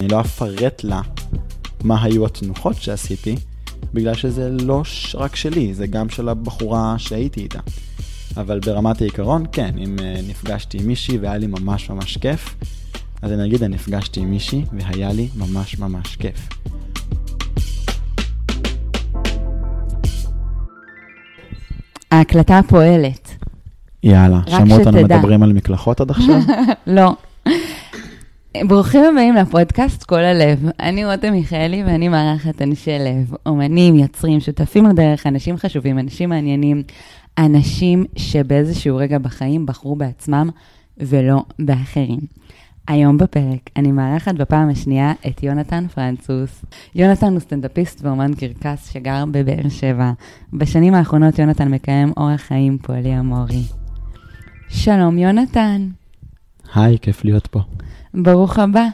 אני לא אפרט לה מה היו התנוחות שעשיתי, בגלל שזה לא רק שלי, זה גם של הבחורה שהייתי איתה. אבל ברמת העיקרון, כן, אם uh, נפגשתי עם מישהי והיה לי ממש ממש כיף, אז אני אגיד, אני נפגשתי עם מישהי והיה לי ממש ממש כיף. ההקלטה פועלת. יאללה, שמעו אותנו מדברים על מקלחות עד עכשיו? לא. ברוכים הבאים לפודקאסט כל הלב. אני רותם מיכאלי ואני מארחת אנשי לב, אומנים, יוצרים, שותפים לדרך, אנשים חשובים, אנשים מעניינים, אנשים שבאיזשהו רגע בחיים בחרו בעצמם ולא באחרים. היום בפרק אני מארחת בפעם השנייה את יונתן פרנצוס. יונתן הוא סטנדאפיסט ואומן קרקס שגר בבאר שבע. בשנים האחרונות יונתן מקיים אורח חיים פועלי אמורי. שלום יונתן. היי, כיף להיות פה. ברוך הבא.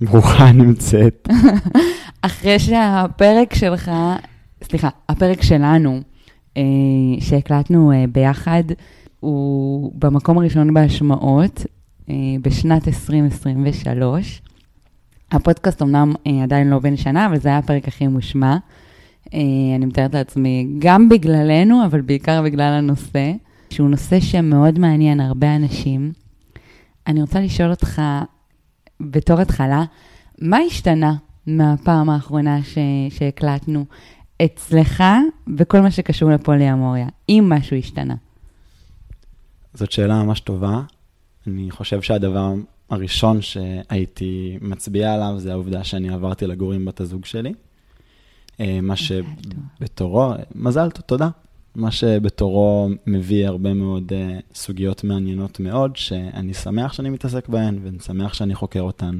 ברוכה נמצאת. אחרי שהפרק שלך, סליחה, הפרק שלנו, אה, שהקלטנו אה, ביחד, הוא במקום הראשון בהשמעות אה, בשנת 2023. הפודקאסט אמנם עדיין לא בן שנה, אבל זה היה הפרק הכי מושמע. אני מתארת לעצמי, גם בגללנו, אבל בעיקר בגלל הנושא, שהוא נושא שמאוד מעניין הרבה אנשים. אני רוצה לשאול אותך, בתור התחלה, מה השתנה מהפעם האחרונה ש... שהקלטנו אצלך בכל מה שקשור לפוליאמוריה, אם משהו השתנה? זאת שאלה ממש טובה. אני חושב שהדבר הראשון שהייתי מצביע עליו זה העובדה שאני עברתי לגור עם בת הזוג שלי. אה, מה שבתורו, מזל טוב, תודה. מה שבתורו מביא הרבה מאוד uh, סוגיות מעניינות מאוד, שאני שמח שאני מתעסק בהן, ואני שמח שאני חוקר אותן,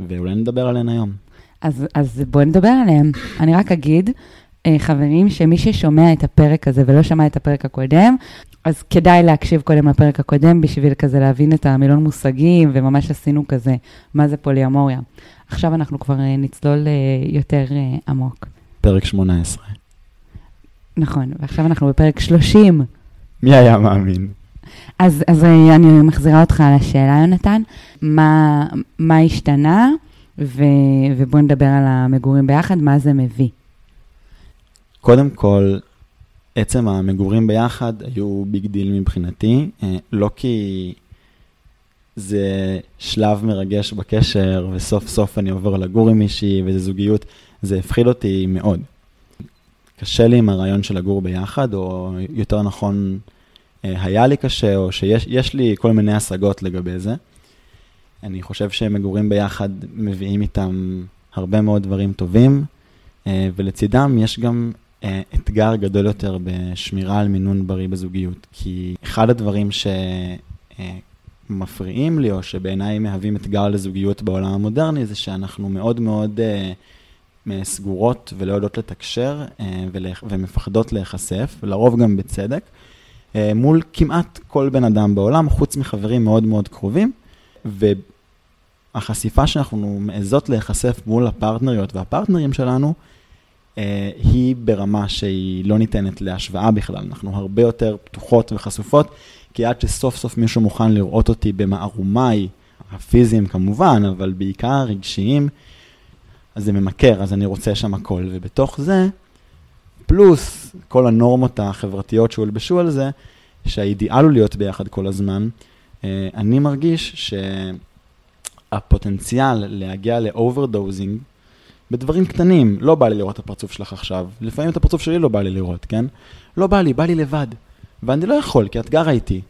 ואולי נדבר עליהן היום. אז, אז בואו נדבר עליהן. אני רק אגיד, uh, חברים, שמי ששומע את הפרק הזה ולא שמע את הפרק הקודם, אז כדאי להקשיב קודם לפרק הקודם בשביל כזה להבין את המילון מושגים, וממש עשינו כזה, מה זה פוליאמוריה. עכשיו אנחנו כבר uh, נצלול uh, יותר uh, עמוק. פרק 18. נכון, ועכשיו אנחנו בפרק 30. מי היה מאמין? אז, אז אני מחזירה אותך על השאלה, יונתן, מה, מה השתנה, ו, ובוא נדבר על המגורים ביחד, מה זה מביא. קודם כל, עצם המגורים ביחד היו big deal מבחינתי, אה, לא כי זה שלב מרגש בקשר, וסוף סוף אני עובר לגור עם מישהי, וזה זוגיות, זה הפחיד אותי מאוד. קשה לי עם הרעיון של לגור ביחד, או יותר נכון, אה, היה לי קשה, או שיש לי כל מיני השגות לגבי זה. אני חושב שמגורים ביחד מביאים איתם הרבה מאוד דברים טובים, אה, ולצידם יש גם אה, אתגר גדול יותר בשמירה על מינון בריא בזוגיות. כי אחד הדברים שמפריעים לי, או שבעיניי מהווים אתגר לזוגיות בעולם המודרני, זה שאנחנו מאוד מאוד... סגורות ולא יודעות לתקשר אה, ומפחדות להיחשף, לרוב גם בצדק, אה, מול כמעט כל בן אדם בעולם, חוץ מחברים מאוד מאוד קרובים, והחשיפה שאנחנו מעזות להיחשף מול הפרטנריות והפרטנרים שלנו, אה, היא ברמה שהיא לא ניתנת להשוואה בכלל. אנחנו הרבה יותר פתוחות וחשופות, כי עד שסוף סוף מישהו מוכן לראות אותי במערומיי, הפיזיים כמובן, אבל בעיקר הרגשיים, אז זה ממכר, אז אני רוצה שם הכל. ובתוך זה, פלוס כל הנורמות החברתיות שהולבשו על זה, שהאידיאל הוא להיות ביחד כל הזמן, אה, אני מרגיש שהפוטנציאל להגיע ל overdosing, בדברים קטנים, לא בא לי לראות את הפרצוף שלך עכשיו, לפעמים את הפרצוף שלי לא בא לי לראות, כן? לא בא לי, בא לי לבד. ואני לא יכול, כי את גרה איתי.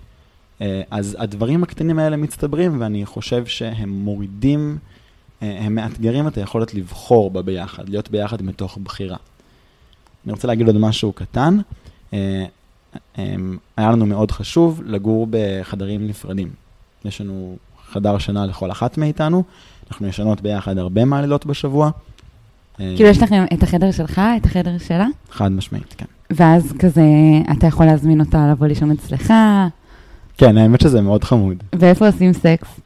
אה, אז הדברים הקטנים האלה מצטברים, ואני חושב שהם מורידים הם מאתגרים את היכולת לבחור בה ביחד, להיות ביחד מתוך בחירה. אני רוצה להגיד עוד משהו קטן. אה, אה, היה לנו מאוד חשוב לגור בחדרים נפרדים. יש לנו חדר שינה לכל אחת מאיתנו, אנחנו ישנות ביחד הרבה מהלילות בשבוע. כאילו יש לכם את החדר שלך, את החדר שלה? חד משמעית, כן. ואז כזה, אתה יכול להזמין אותה לבוא לישון אצלך? כן, האמת שזה מאוד חמוד. ואיפה עושים סקס?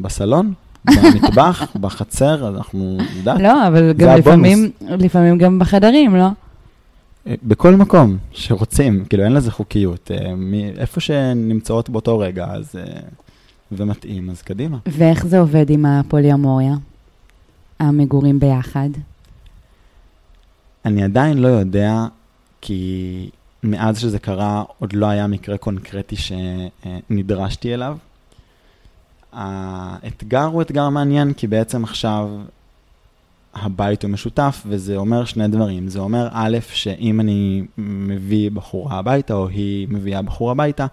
בסלון, במטבח, בחצר, אנחנו, יודעת. לא, אבל גם לפעמים, לפעמים גם בחדרים, לא? אה, בכל מקום שרוצים, כאילו אין לזה חוקיות. אה, איפה שנמצאות באותו רגע, אז אה, ומתאים, אז קדימה. ואיך זה עובד עם הפוליומוריה? המגורים ביחד? אני עדיין לא יודע, כי מאז שזה קרה, עוד לא היה מקרה קונקרטי שנדרשתי אליו. האתגר הוא אתגר מעניין, כי בעצם עכשיו הבית הוא משותף, וזה אומר שני דברים. זה אומר, א', שאם אני מביא בחורה הביתה, או היא מביאה בחור הביתה,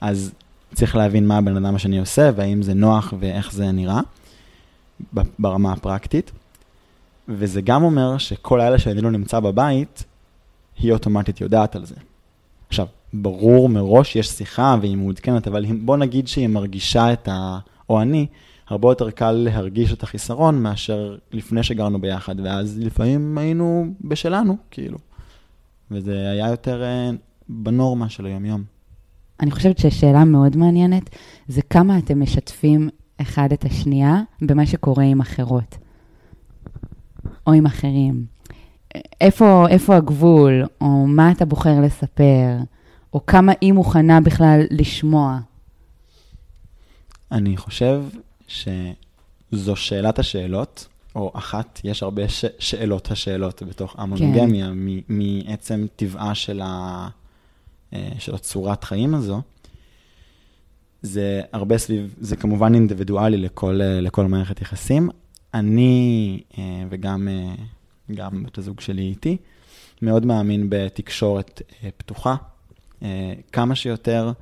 אז צריך להבין מה הבן אדם השני עושה, והאם זה נוח ואיך זה נראה, ברמה הפרקטית. וזה גם אומר שכל האלה שאני לא נמצא בבית, היא אוטומטית יודעת על זה. עכשיו, ברור מראש, יש שיחה והיא מעודכנת, אבל בוא נגיד שהיא מרגישה את ה... או אני, הרבה יותר קל להרגיש את החיסרון מאשר לפני שגרנו ביחד, ואז לפעמים היינו בשלנו, כאילו. וזה היה יותר uh, בנורמה של היום-יום. אני חושבת ששאלה מאוד מעניינת זה כמה אתם משתפים אחד את השנייה במה שקורה עם אחרות, או עם אחרים. איפה, איפה הגבול, או מה אתה בוחר לספר, או כמה היא מוכנה בכלל לשמוע. אני חושב שזו שאלת השאלות, או אחת, יש הרבה ש- שאלות השאלות בתוך המונוגמיה, כן. מעצם טבעה של, ה- אה, של הצורת חיים הזו. זה הרבה סביב, זה כמובן אינדיבידואלי לכל, אה, לכל מערכת יחסים. אני אה, וגם גם בת הזוג שלי איתי, מאוד מאמין בתקשורת פתוחה, כמה שיותר.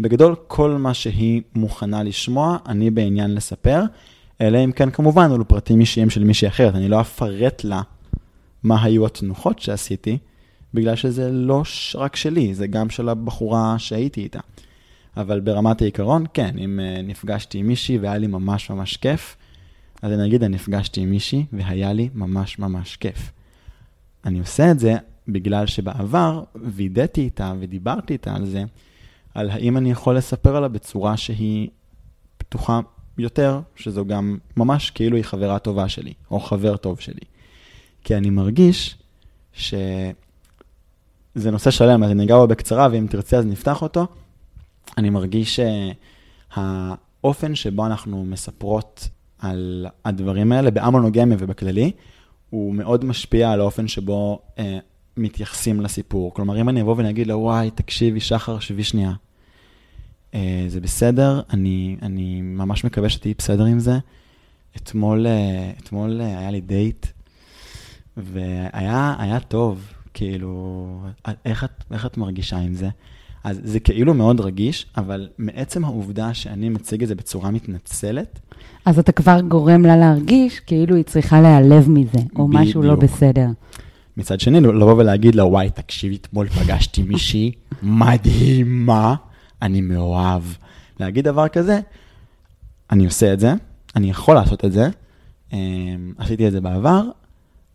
בגדול, כל מה שהיא מוכנה לשמוע, אני בעניין לספר, אלא אם כן כמובן, אלו פרטים אישיים של מישהי אחרת. אני לא אפרט לה מה היו התנוחות שעשיתי, בגלל שזה לא רק שלי, זה גם של הבחורה שהייתי איתה. אבל ברמת העיקרון, כן, אם uh, נפגשתי עם מישהי והיה לי ממש ממש כיף, אז אני אגיד, אני נפגשתי עם מישהי והיה לי ממש ממש כיף. אני עושה את זה בגלל שבעבר וידאתי איתה ודיברתי איתה על זה, על האם אני יכול לספר עליה בצורה שהיא פתוחה יותר, שזו גם ממש כאילו היא חברה טובה שלי, או חבר טוב שלי. כי אני מרגיש שזה נושא שלם, אז אני אגע בו בקצרה, ואם תרצה אז נפתח אותו. אני מרגיש שהאופן שבו אנחנו מספרות על הדברים האלה, באמונוגמיה ובכללי, הוא מאוד משפיע על האופן שבו אה, מתייחסים לסיפור. כלומר, אם אני אבוא ואני אגיד לה, וואי, תקשיבי, שחר, שבי שנייה. אה, זה בסדר, אני, אני ממש מקווה שתהיי בסדר עם זה. אתמול, אה, אתמול אה, היה לי דייט, והיה טוב, כאילו, איך את, איך את מרגישה עם זה? אז זה כאילו מאוד רגיש, אבל מעצם העובדה שאני מציג את זה בצורה מתנצלת... אז אתה כבר גורם לה להרגיש כאילו היא צריכה להיעלב מזה, או בדיוק. משהו לא בסדר. מצד שני, לבוא ולהגיד לה, וואי, תקשיבי, אתמול פגשתי מישהי מדהימה, אני מאוהב. להגיד דבר כזה, אני עושה את זה, אני יכול לעשות את זה, אמ, עשיתי את זה בעבר,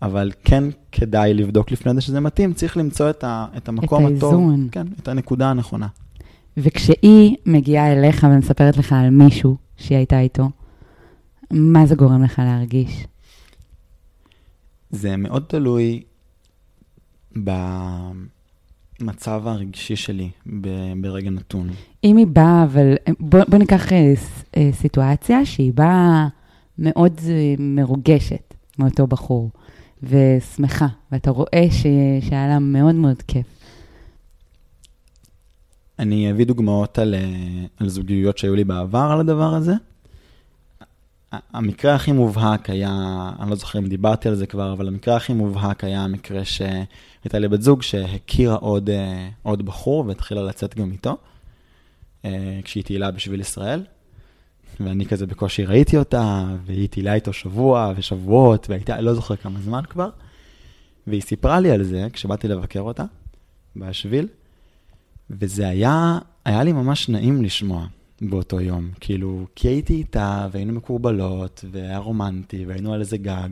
אבל כן כדאי לבדוק לפני זה שזה מתאים, צריך למצוא את, ה, את המקום את הטוב. את האיזון. כן, את הנקודה הנכונה. וכשהיא מגיעה אליך ומספרת לך על מישהו שהיא הייתה איתו, מה זה גורם לך להרגיש? זה מאוד תלוי במצב הרגשי שלי ברגע נתון. אם היא באה, אבל בוא, בוא ניקח אה, אה, סיטואציה שהיא באה מאוד אה, מרוגשת מאותו בחור. ושמחה, ואתה רואה ש... שהיה לה מאוד מאוד כיף. אני אביא דוגמאות על, על זוגיות שהיו לי בעבר על הדבר הזה. המקרה הכי מובהק היה, אני לא זוכר אם דיברתי על זה כבר, אבל המקרה הכי מובהק היה המקרה שהייתה לי בת זוג שהכירה עוד, עוד בחור והתחילה לצאת גם איתו, כשהיא תהילה בשביל ישראל. ואני כזה בקושי ראיתי אותה, והיא טילה איתו שבוע ושבועות, והייתה, לא זוכר כמה זמן כבר, והיא סיפרה לי על זה כשבאתי לבקר אותה בשביל, וזה היה, היה לי ממש נעים לשמוע באותו יום, כאילו, כי הייתי איתה, והיינו מקורבלות, והיה רומנטי, והיינו על איזה גג,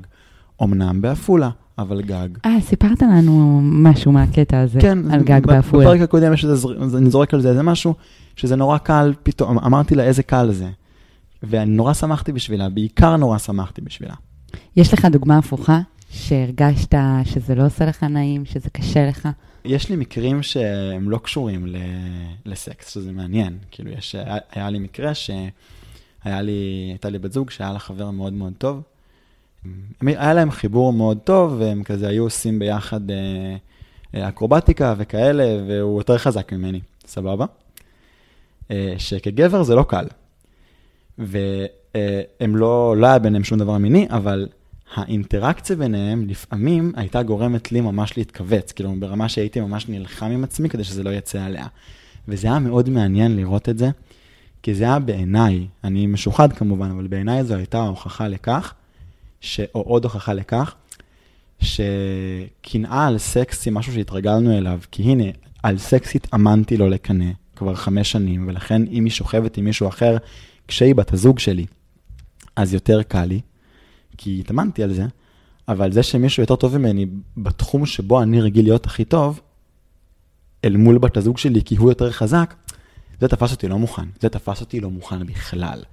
אמנם בעפולה, אבל גג. אה, סיפרת לנו משהו מהקטע הזה, כן, על גג בעפולה. בפרק הקודם יש איזה, אני זורק על זה איזה משהו, שזה נורא קל פתאום, אמרתי לה איזה קל זה. ואני נורא שמחתי בשבילה, בעיקר נורא שמחתי בשבילה. יש לך דוגמה הפוכה, שהרגשת שזה לא עושה לך נעים, שזה קשה לך? יש לי מקרים שהם לא קשורים לסקס, שזה מעניין. כאילו, יש, היה לי מקרה היה לי, הייתה לי בת זוג שהיה לה חבר מאוד מאוד טוב. היה להם חיבור מאוד טוב, והם כזה היו עושים ביחד אה, אה, אקרובטיקה וכאלה, והוא יותר חזק ממני, סבבה? אה, שכגבר זה לא קל. והם לא, לא היה ביניהם שום דבר מיני, אבל האינטראקציה ביניהם לפעמים הייתה גורמת לי ממש להתכווץ, כאילו ברמה שהייתי ממש נלחם עם עצמי כדי שזה לא יצא עליה. וזה היה מאוד מעניין לראות את זה, כי זה היה בעיניי, אני משוחד כמובן, אבל בעיניי זו הייתה ההוכחה לכך, ש... או עוד הוכחה לכך, שקנאה על סקס היא משהו שהתרגלנו אליו, כי הנה, על סקס התאמנתי לא לקנא כבר חמש שנים, ולכן אם היא שוכבת עם מישהו אחר, כשהיא בת הזוג שלי, אז יותר קל לי, כי התאמנתי על זה, אבל זה שמישהו יותר טוב ממני בתחום שבו אני רגיל להיות הכי טוב, אל מול בת הזוג שלי, כי הוא יותר חזק, זה תפס אותי לא מוכן. זה תפס אותי לא מוכן בכלל.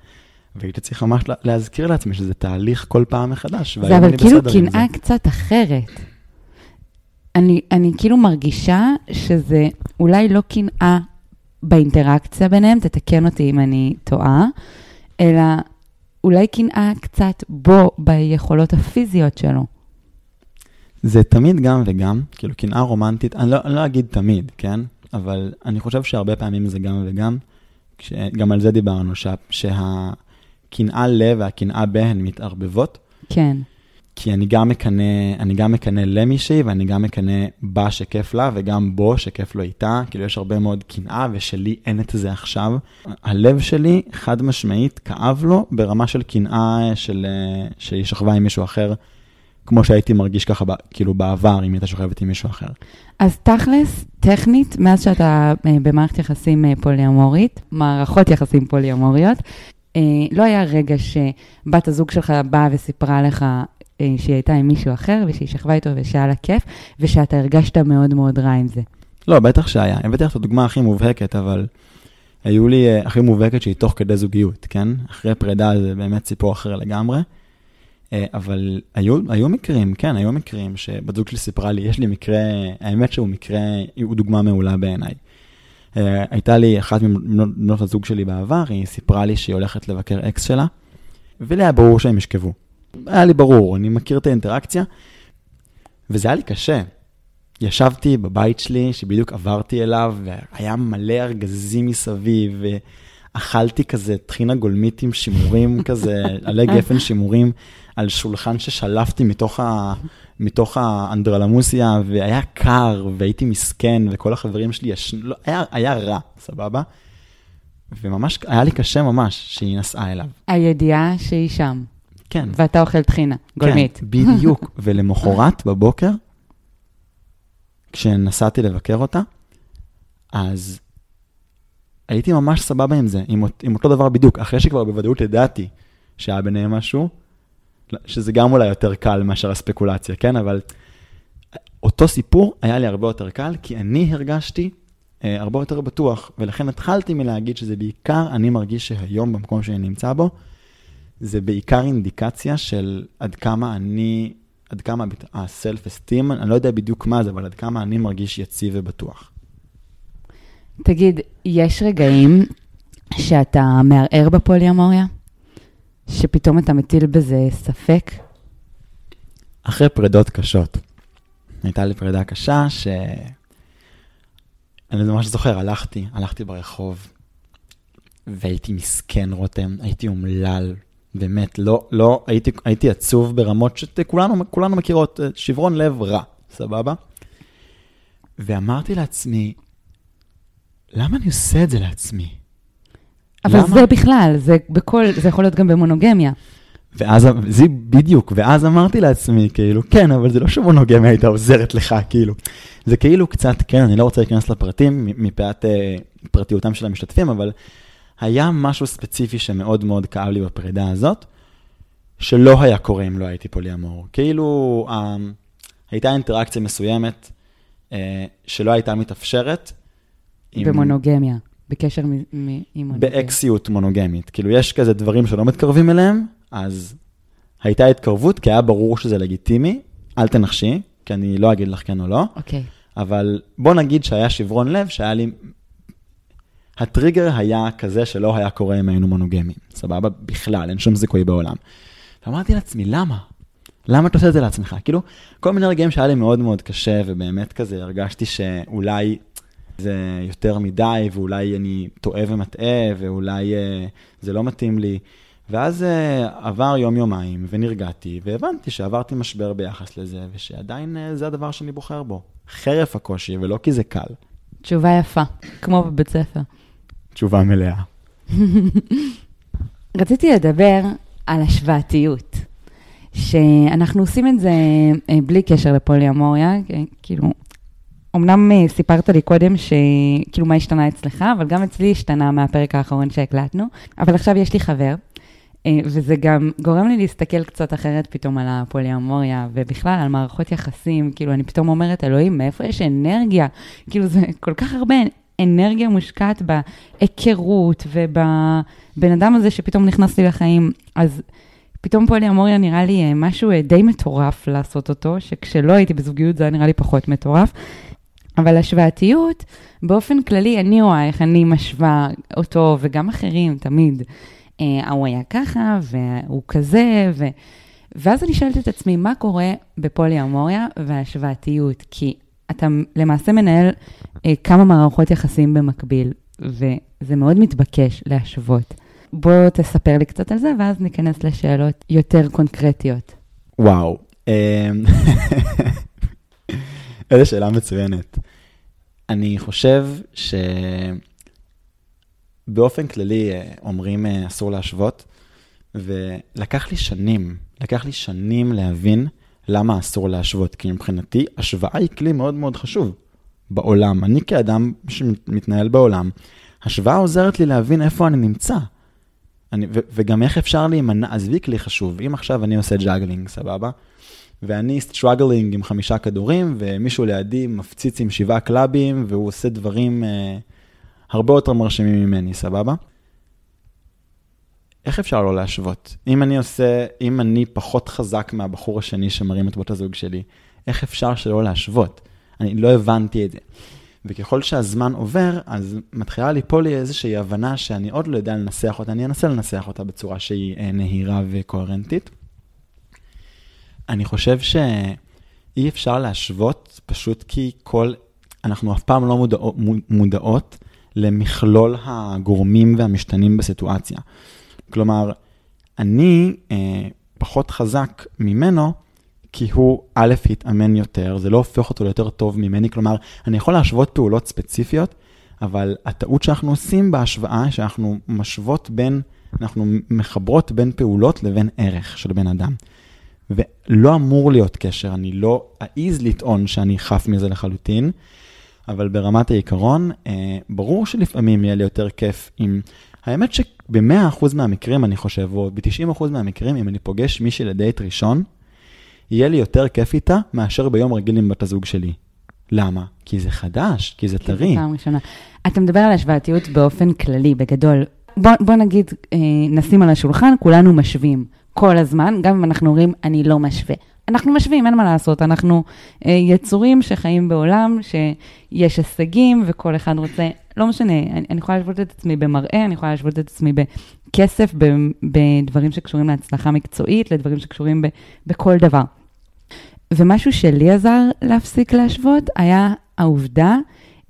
והייתי צריך ממש לה- להזכיר לעצמי שזה תהליך כל פעם מחדש. זה והיום אבל אני כאילו בסדר עם זה. קנאה קצת אחרת. אני, אני כאילו מרגישה שזה אולי לא קנאה באינטראקציה ביניהם, תתקן אותי אם אני טועה, אלא אולי קנאה קצת בו, ביכולות הפיזיות שלו. זה תמיד גם וגם, כאילו קנאה רומנטית, אני לא, אני לא אגיד תמיד, כן? אבל אני חושב שהרבה פעמים זה גם וגם, כש, גם על זה דיברנו, שה, שהקנאה ל והקנאה ב הן מתערבבות, כן. כי אני גם מקנא, אני גם מקנא למישהי, ואני גם מקנא בה שכיף לה, וגם בו שכיף לו איתה, כאילו יש הרבה מאוד קנאה, ושלי אין את זה עכשיו. הלב שלי, חד משמעית, כאב לו ברמה של קנאה של, אה, שהיא שכבה עם מישהו אחר, כמו שהייתי מרגיש ככה, כאילו בעבר, אם הייתה שוכבת עם מישהו אחר. אז תכלס, טכנית, מאז שאתה אה, במערכת יחסים אה, פוליומורית, מערכות יחסים פוליומוריות, אה, לא היה רגע שבת הזוג שלך באה וסיפרה לך שהיא הייתה עם מישהו אחר, ושהיא שכבה איתו ושהיה לה כיף, ושאתה הרגשת מאוד מאוד רע עם זה. לא, בטח שהיה. הבאתי לך את הדוגמה הכי מובהקת, אבל היו לי אה, הכי מובהקת שהיא תוך כדי זוגיות, כן? אחרי פרידה זה באמת סיפור אחר לגמרי. אה, אבל היו, היו מקרים, כן, היו מקרים שבת זוג שלי סיפרה לי, יש לי מקרה, האמת שהוא מקרה, הוא דוגמה מעולה בעיניי. אה, הייתה לי אחת מבנות הזוג שלי בעבר, היא סיפרה לי שהיא הולכת לבקר אקס שלה, ולי היה ברור שהם ישכבו. היה לי ברור, אני מכיר את האינטראקציה, וזה היה לי קשה. ישבתי בבית שלי, שבדיוק עברתי אליו, והיה מלא ארגזים מסביב, ואכלתי כזה טחינה גולמית עם שימורים כזה, עלי גפן שימורים, על שולחן ששלפתי מתוך, ה, מתוך האנדרלמוסיה, והיה קר, והייתי מסכן, וכל החברים שלי ישנו, לא, היה, היה רע, סבבה? וממש, היה לי קשה ממש שהיא נסעה אליו. הידיעה שהיא שם, כן. ואתה אוכל טחינה, גולמית. כן, בדיוק. ולמחרת בבוקר, כשנסעתי לבקר אותה, אז הייתי ממש סבבה עם זה, עם, עם אותו דבר בדיוק, אחרי שכבר בוודאות ידעתי שהיה ביניהם משהו, שזה גם אולי יותר קל מאשר הספקולציה, כן? אבל אותו סיפור היה לי הרבה יותר קל, כי אני הרגשתי אה, הרבה יותר בטוח, ולכן התחלתי מלהגיד שזה בעיקר, אני מרגיש שהיום במקום שאני נמצא בו, זה בעיקר אינדיקציה של עד כמה אני, עד כמה הסלף אסטים, אני לא יודע בדיוק מה זה, אבל עד כמה אני מרגיש יציב ובטוח. תגיד, יש רגעים שאתה מערער בפוליומוריה? שפתאום אתה מטיל בזה ספק? אחרי פרידות קשות. הייתה לי פרידה קשה ש... אני ממש זוכר, הלכתי, הלכתי ברחוב, והייתי מסכן, רותם, הייתי אומלל, באמת, לא, לא, הייתי, הייתי עצוב ברמות שכולנו כולנו מכירות, אה, שברון לב רע, סבבה? ואמרתי לעצמי, למה אני עושה את זה לעצמי? אבל למה? זה בכלל, זה בכל, זה יכול להיות גם במונוגמיה. ואז, זה בדיוק, ואז אמרתי לעצמי, כאילו, כן, אבל זה לא שמונוגמיה הייתה עוזרת לך, כאילו. זה כאילו קצת, כן, אני לא רוצה להיכנס לפרטים מפאת אה, פרטיותם של המשתתפים, אבל היה משהו ספציפי שמאוד מאוד כאב לי בפרידה הזאת, שלא היה קורה אם לא הייתי פוליאמור. כאילו, אה, הייתה אינטראקציה מסוימת אה, שלא הייתה מתאפשרת. עם- במונוגמיה, בקשר מ- מ- עם מונוגמיה. באקסיות מונוגמית. כאילו, יש כזה דברים שלא מתקרבים אליהם, אז הייתה התקרבות, כי היה ברור שזה לגיטימי, אל תנחשי, כי אני לא אגיד לך כן או לא, אוקיי. אבל בוא נגיד שהיה שברון לב, שהיה לי... הטריגר היה כזה שלא היה קורה אם היינו מונוגמיים, סבבה? בכלל, אין שום זיכוי בעולם. ואמרתי לעצמי, למה? למה אתה עושה את זה לעצמך? כאילו, כל מיני רגעים שהיה לי מאוד מאוד קשה, ובאמת כזה הרגשתי שאולי זה יותר מדי, ואולי אני טועה ומטעה, ואולי uh, זה לא מתאים לי. ואז uh, עבר יום-יומיים, ונרגעתי, והבנתי שעברתי משבר ביחס לזה, ושעדיין uh, זה הדבר שאני בוחר בו. חרף הקושי, ולא כי זה קל. תשובה יפה, כמו בבית ספר. תשובה מלאה. רציתי לדבר על השוואתיות, שאנחנו עושים את זה אה, בלי קשר לפוליאמוריה, כאילו, אמנם אה, סיפרת לי קודם שכאילו מה השתנה אצלך, אבל גם אצלי השתנה מהפרק האחרון שהקלטנו, אבל עכשיו יש לי חבר. אה, וזה גם גורם לי להסתכל קצת אחרת פתאום על הפוליאמוריה, ובכלל על מערכות יחסים, כאילו, אני פתאום אומרת, אלוהים, מאיפה יש אנרגיה? כאילו, זה כל כך הרבה אנרגיה מושקעת בהיכרות ובבן אדם הזה שפתאום נכנס לי לחיים, אז פתאום פוליאמוריה נראה לי אה, משהו אה, די מטורף לעשות אותו, שכשלא הייתי בזוגיות זה היה נראה לי פחות מטורף. אבל השוואתיות, באופן כללי, אני רואה איך אני משווה אותו, וגם אחרים, תמיד. אה, הוא היה ככה, והוא כזה, ו... ואז אני שואלת את עצמי, מה קורה בפוליאמוריה והשוואתיות? כי אתה למעשה מנהל אה, כמה מערכות יחסים במקביל, וזה מאוד מתבקש להשוות. בוא תספר לי קצת על זה, ואז ניכנס לשאלות יותר קונקרטיות. וואו, אמ, איזו שאלה מצוינת. אני חושב שבאופן כללי אה, אומרים אה, אסור להשוות, ולקח לי שנים, לקח לי שנים להבין למה אסור להשוות? כי מבחינתי, השוואה היא כלי מאוד מאוד חשוב בעולם. אני כאדם שמתנהל בעולם, השוואה עוזרת לי להבין איפה אני נמצא. אני, ו, וגם איך אפשר להימנע, עזבי כלי חשוב, אם עכשיו אני עושה juggling, סבבה? ואני struggling עם חמישה כדורים, ומישהו לידי מפציץ עם שבעה קלאבים, והוא עושה דברים אה, הרבה יותר מרשימים ממני, סבבה? איך אפשר לא להשוות? אם אני עושה, אם אני פחות חזק מהבחור השני שמרים את בת הזוג שלי, איך אפשר שלא להשוות? אני לא הבנתי את זה. וככל שהזמן עובר, אז מתחילה ליפול לי איזושהי הבנה שאני עוד לא יודע לנסח אותה, אני אנסה לנסח אותה בצורה שהיא אה, נהירה וקוהרנטית. אני חושב שאי אפשר להשוות, פשוט כי כל, אנחנו אף פעם לא מודעות, מודעות למכלול הגורמים והמשתנים בסיטואציה. כלומר, אני אה, פחות חזק ממנו, כי הוא א', התאמן יותר, זה לא הופך אותו ליותר טוב ממני, כלומר, אני יכול להשוות פעולות ספציפיות, אבל הטעות שאנחנו עושים בהשוואה, שאנחנו משוות בין, אנחנו מחברות בין פעולות לבין ערך של בן אדם. ולא אמור להיות קשר, אני לא אעז לטעון שאני חף מזה לחלוטין, אבל ברמת העיקרון, אה, ברור שלפעמים יהיה לי יותר כיף אם האמת שב-100% מהמקרים, אני חושב, או ב-90% מהמקרים, אם אני פוגש מישהי לדייט ראשון, יהיה לי יותר כיף איתה מאשר ביום רגיל עם בת הזוג שלי. למה? כי זה חדש, כי זה טרי. כי זה פעם ראשונה. אתה מדבר על השוואתיות באופן כללי, בגדול. בוא, בוא נגיד, אה, נשים על השולחן, כולנו משווים כל הזמן, גם אם אנחנו אומרים, אני לא משווה. אנחנו משווים, אין מה לעשות, אנחנו אה, יצורים שחיים בעולם, שיש הישגים וכל אחד רוצה, לא משנה, אני, אני יכולה להשוות את עצמי במראה, אני יכולה להשוות את עצמי בכסף, ב, בדברים שקשורים להצלחה מקצועית, לדברים שקשורים ב, בכל דבר. ומשהו שלי עזר להפסיק להשוות היה העובדה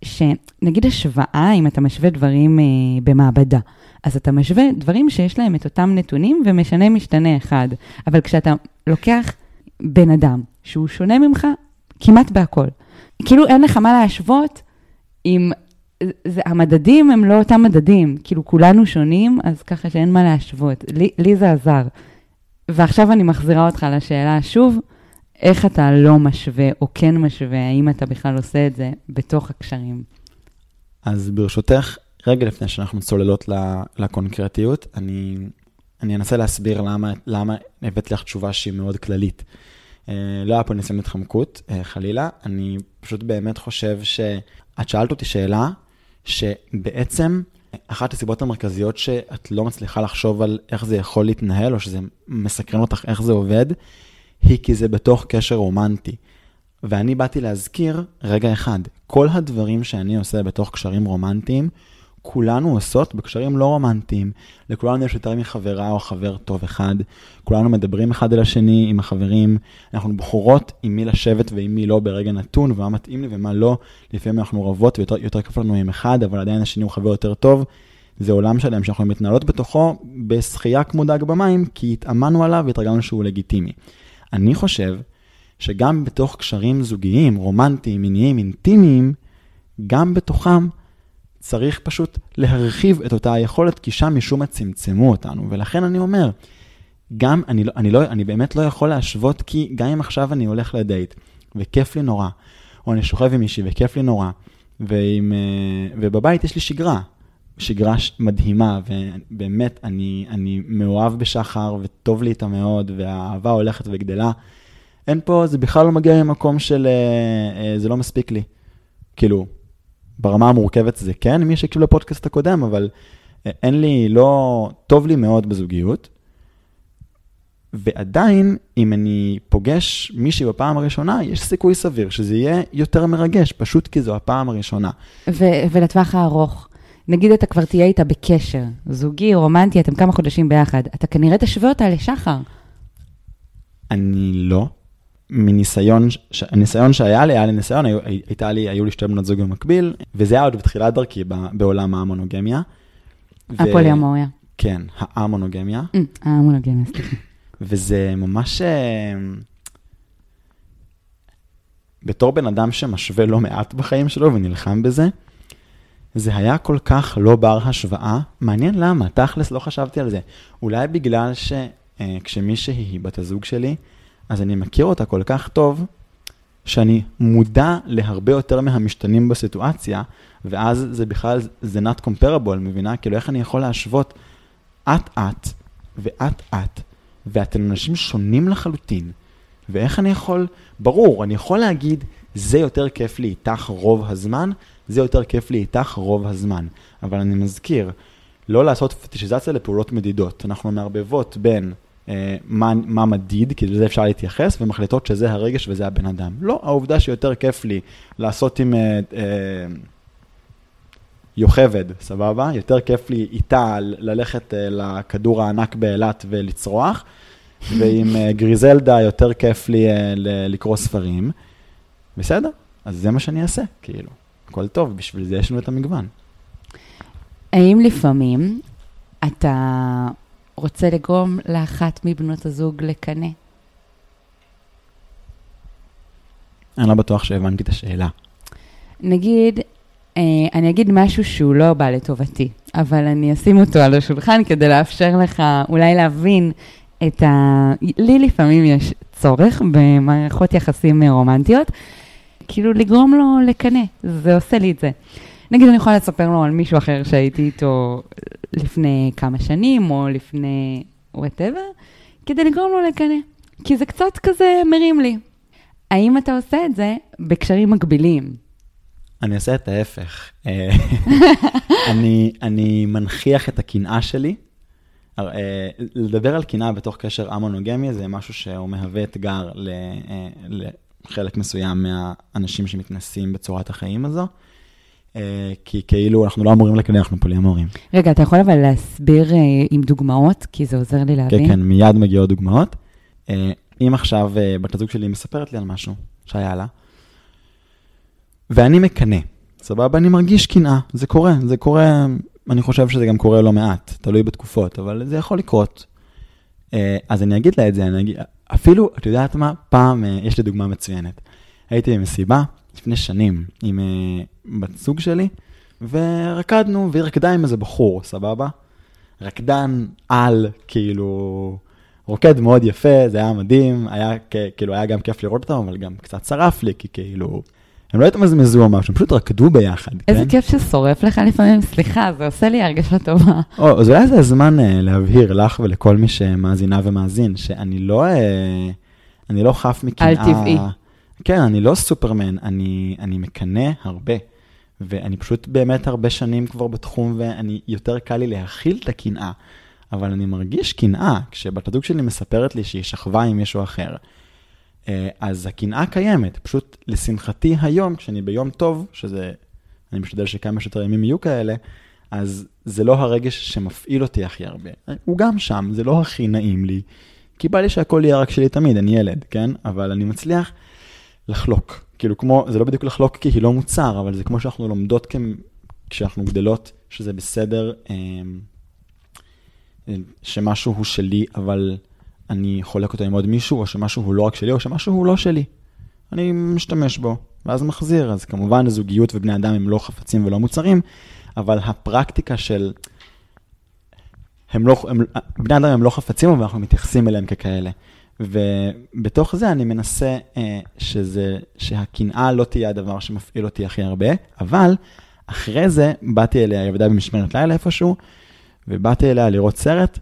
שנגיד השוואה, אם אתה משווה דברים אה, במעבדה, אז אתה משווה דברים שיש להם את אותם נתונים ומשנה משתנה אחד. אבל כשאתה לוקח בן אדם שהוא שונה ממך כמעט בהכל. כאילו אין לך מה להשוות אם זה, המדדים הם לא אותם מדדים, כאילו כולנו שונים, אז ככה שאין מה להשוות. לי, לי זה עזר. ועכשיו אני מחזירה אותך לשאלה שוב, איך אתה לא משווה או כן משווה, האם אתה בכלל עושה את זה בתוך הקשרים? אז ברשותך, רגע לפני שאנחנו צוללות לקונקרטיות, אני, אני אנסה להסביר למה, למה הבאת לך תשובה שהיא מאוד כללית. אה, לא היה פה ניסיון התחמקות, אה, חלילה. אני פשוט באמת חושב שאת שאלת אותי שאלה, שבעצם אחת הסיבות המרכזיות שאת לא מצליחה לחשוב על איך זה יכול להתנהל, או שזה מסקרן אותך איך זה עובד, היא כי זה בתוך קשר רומנטי. ואני באתי להזכיר, רגע אחד, כל הדברים שאני עושה בתוך קשרים רומנטיים, כולנו עושות בקשרים לא רומנטיים. לכולנו יש יותר מחברה או חבר טוב אחד. כולנו מדברים אחד אל השני עם החברים. אנחנו בוחרות עם מי לשבת ועם מי לא ברגע נתון, ומה מתאים לי ומה לא. לפעמים אנחנו רבות ויותר כיף לנו עם אחד, אבל עדיין השני הוא חבר יותר טוב. זה עולם שלם שאנחנו מתנהלות בתוכו בשחייה כמו דג במים, כי התאמנו עליו והתרגלנו שהוא לגיטימי. אני חושב שגם בתוך קשרים זוגיים, רומנטיים, מיניים, אינטימיים, גם בתוכם צריך פשוט להרחיב את אותה היכולת, כי שם משום מה צמצמו אותנו. ולכן אני אומר, גם, אני, לא, אני, לא, אני באמת לא יכול להשוות, כי גם אם עכשיו אני הולך לדייט, וכיף לי נורא, או אני שוכב עם מישהי וכיף לי נורא, ועם, אה, ובבית יש לי שגרה, שגרה מדהימה, ובאמת, אני, אני מאוהב בשחר, וטוב לי איתה מאוד, והאהבה הולכת וגדלה. אין פה, זה בכלל לא מגיע ממקום של אה, אה, זה לא מספיק לי. כאילו, ברמה המורכבת זה כן, מי שהקשיב לפודקאסט הקודם, אבל אה, אין לי, לא, טוב לי מאוד בזוגיות. ועדיין, אם אני פוגש מישהי בפעם הראשונה, יש סיכוי סביר שזה יהיה יותר מרגש, פשוט כי זו הפעם הראשונה. ו- ולטווח הארוך, נגיד אתה כבר תהיה איתה בקשר, זוגי, רומנטי, אתם כמה חודשים ביחד, אתה כנראה תשווה אותה לשחר. אני לא. מניסיון, ש... הניסיון שהיה לי, היה לי ניסיון, היו, הייתה לי, היו לי שתי בנות זוג במקביל, וזה היה עוד בתחילת דרכי בעולם המונוגמיה. הפוליומוריה. כן, המונוגמיה. המונוגמיה, סליחה. וזה ממש... אה, בתור בן אדם שמשווה לא מעט בחיים שלו ונלחם בזה, זה היה כל כך לא בר השוואה. מעניין למה, תכלס לא חשבתי על זה. אולי בגלל שכשמישהי אה, היא בת הזוג שלי, אז אני מכיר אותה כל כך טוב, שאני מודע להרבה יותר מהמשתנים בסיטואציה, ואז זה בכלל, זה not comparable, מבינה? כאילו, איך אני יכול להשוות אט-אט ואט-אט, ואתם אנשים שונים לחלוטין, ואיך אני יכול, ברור, אני יכול להגיד, זה יותר כיף לי איתך רוב הזמן, זה יותר כיף לי איתך רוב הזמן. אבל אני מזכיר, לא לעשות פטישיזציה לפעולות מדידות. אנחנו מערבבות בין מה, מה מדיד, כי לזה אפשר להתייחס, ומחליטות שזה הרגש וזה הבן אדם. לא, העובדה שיותר כיף לי לעשות עם אה, אה, יוכבד, סבבה? יותר כיף לי איתה ללכת אה, לכדור הענק באילת ולצרוח, ועם אה, גריזלדה יותר כיף לי אה, לקרוא ספרים. בסדר, אז זה מה שאני אעשה, כאילו. הכל טוב, בשביל זה יש לנו את המגוון. האם לפעמים אתה רוצה לגרום לאחת מבנות הזוג לקנא? אני לא בטוח שהבנתי את השאלה. נגיד, אה, אני אגיד משהו שהוא לא בא לטובתי, אבל אני אשים אותו על השולחן כדי לאפשר לך אולי להבין את ה... לי לפעמים יש צורך במערכות יחסים רומנטיות, כאילו לגרום לו לקנא, זה עושה לי את זה. נגיד, אני יכולה לספר לו על מישהו אחר שהייתי איתו לפני כמה שנים, או לפני וואטאבר, כדי לגרום לו לקנא. כי זה קצת כזה מרים לי. האם אתה עושה את זה בקשרים מקבילים? אני עושה את ההפך. אה, אני, אני מנכיח את הקנאה שלי. אה, לדבר על קנאה בתוך קשר המונוגמי זה משהו שהוא מהווה אתגר אה, לחלק מסוים מהאנשים שמתנסים בצורת החיים הזו. אה, כי כאילו אנחנו לא אמורים לקנא, אנחנו פוליאמורים. רגע, אתה יכול אבל להסביר אה, עם דוגמאות, כי זה עוזר לי להבין. כן, כן, מיד מגיעות דוגמאות. אה, אם עכשיו בת הזוג שלי מספרת לי על משהו שהיה לה, ואני מקנא, סבבה? אני מרגיש קנאה, זה קורה, זה קורה, אני חושב שזה גם קורה לא מעט, תלוי בתקופות, אבל זה יכול לקרות. אז אני אגיד לה את זה, אני אגיד, אפילו, את יודעת מה? פעם, יש לי דוגמה מצוינת. הייתי במסיבה, לפני שנים עם uh, בת זוג שלי, ורקדנו, והיא רקדה עם איזה בחור, סבבה? רקדן על, כאילו, רוקד מאוד יפה, זה היה מדהים, היה כאילו, היה גם כיף לראות אותם, אבל גם קצת שרף לי, כי כאילו, הם לא התמזמזו או משהו, הם פשוט רקדו ביחד, איזה כן? כיף ששורף לך לפעמים, סליחה, זה עושה לי הרגשה טובה. או, אז אולי זה הזמן uh, להבהיר לך ולכל מי שמאזינה ומאזין, שאני לא, uh, אני לא חף מקנאה. על טבעי. כן, אני לא סופרמן, אני, אני מקנא הרבה. ואני פשוט באמת הרבה שנים כבר בתחום, ואני, יותר קל לי להכיל את הקנאה. אבל אני מרגיש קנאה כשבת הזוג שלי מספרת לי שהיא שכבה עם מישהו אחר. אה, אז הקנאה קיימת, פשוט לשמחתי היום, כשאני ביום טוב, שזה, אני משתדל שכמה שיותר ימים יהיו כאלה, אז זה לא הרגש שמפעיל אותי הכי הרבה. הוא גם שם, זה לא הכי נעים לי, כי בא לי שהכל יהיה רק שלי תמיד, אני ילד, כן? אבל אני מצליח לחלוק. כאילו כמו, זה לא בדיוק לחלוק כי היא לא מוצר, אבל זה כמו שאנחנו לומדות כ... כשאנחנו גדלות, שזה בסדר אמ, שמשהו הוא שלי, אבל אני חולק אותו עם עוד מישהו, או שמשהו הוא לא רק שלי, או שמשהו הוא לא שלי. אני משתמש בו, ואז מחזיר. אז כמובן, זוגיות ובני אדם הם לא חפצים ולא מוצרים, אבל הפרקטיקה של... הם לא, הם, בני אדם הם לא חפצים, אבל אנחנו מתייחסים אליהם ככאלה. ובתוך זה אני מנסה אה, שזה, שהקנאה לא תהיה הדבר שמפעיל אותי הכי הרבה, אבל אחרי זה באתי אליה, היא עבדה במשמרת לילה איפשהו, ובאתי אליה לראות סרט,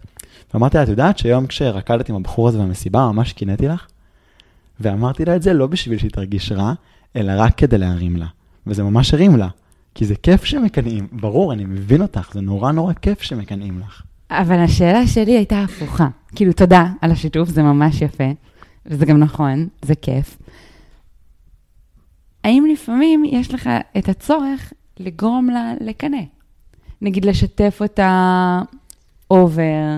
ואמרתי לה, את יודעת שהיום כשרקדתי עם הבחור הזה במסיבה, ממש קינאתי לך? ואמרתי לה את זה לא בשביל שהיא תרגיש רע, אלא רק כדי להרים לה. וזה ממש הרים לה, כי זה כיף שמקנאים. ברור, אני מבין אותך, זה נורא נורא כיף שמקנאים לך. אבל השאלה שלי הייתה הפוכה. כאילו, תודה על השיתוף, זה ממש יפה, וזה גם נכון, זה כיף. האם לפעמים יש לך את הצורך לגרום לה לקנא? נגיד לשתף אותה אובר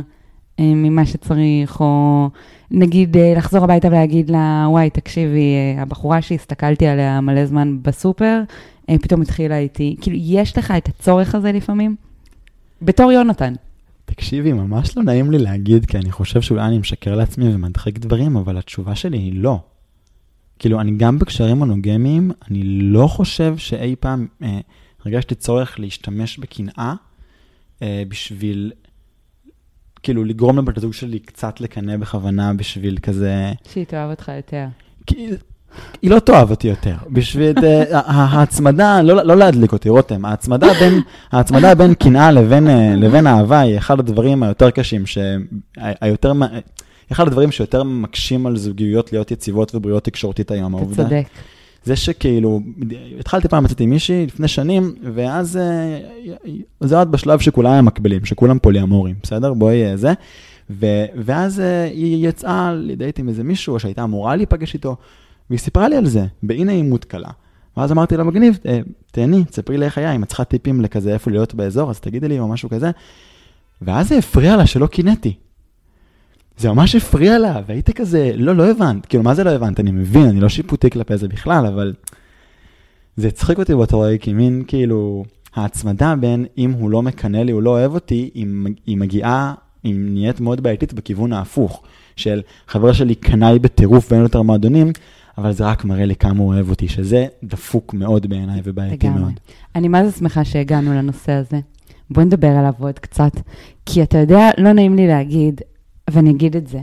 אה, ממה שצריך, או נגיד אה, לחזור הביתה ולהגיד לה, וואי, תקשיבי, אה, הבחורה שהסתכלתי עליה מלא זמן בסופר, פתאום התחילה איתי. כאילו, יש לך את הצורך הזה לפעמים? בתור יונתן. תקשיבי, ממש לא נעים לי להגיד, כי אני חושב שאולי אני משקר לעצמי ומדחק דברים, אבל התשובה שלי היא לא. כאילו, אני גם בקשרים מונוגמיים, אני לא חושב שאי פעם אה, הרגשתי צורך להשתמש בקנאה אה, בשביל, כאילו, לגרום לבת הזוג שלי קצת לקנא בכוונה בשביל כזה... שהיא תאהב אותך יותר. כי, היא לא תאהב אותי יותר. בשביל uh, ההצמדה, לא, לא להדליק אותי, רותם, ההצמדה בין, ההצמדה בין קנאה לבין, uh, לבין אהבה היא אחד הדברים היותר קשים, ש... היותר, אחד הדברים שיותר מקשים על זוגיות להיות יציבות ובריאות תקשורתית היום. אתה העובדה, צודק. זה שכאילו, התחלתי פעם לצאת עם מישהי לפני שנים, ואז אה, זה עוד בשלב שכולם מקבילים, שכולם פוליאמורים, בסדר? בואי זה. ו, ואז היא יצאה לדייט עם איזה מישהו, או שהייתה אמורה להיפגש איתו. והיא סיפרה לי על זה, באי נעימות קלה. ואז אמרתי לה, מגניב, אה, תהני, תספרי לי איך היה, אם את צריכה טיפים לכזה איפה להיות באזור, אז תגידי לי או משהו כזה. ואז זה הפריע לה שלא קינאתי. זה ממש הפריע לה, והייתי כזה, לא, לא הבנת, כאילו, מה זה לא הבנת? אני מבין, אני לא שיפוטי כלפי זה בכלל, אבל זה הצחיק אותי באותו רגע, כי מין, כאילו, ההצמדה בין אם הוא לא מקנא לי, הוא לא אוהב אותי, היא, היא מגיעה, היא נהיית מאוד בעייתית בכיוון ההפוך, של חבר שלי קנאי בטירוף ואין יותר מועדונים, אבל זה רק מראה לי כמה הוא אוהב אותי, שזה דפוק מאוד בעיניי ובעייתי מאוד. אני מה זה שמחה שהגענו לנושא הזה. בוא נדבר עליו עוד קצת, כי אתה יודע, לא נעים לי להגיד, ואני אגיד את זה.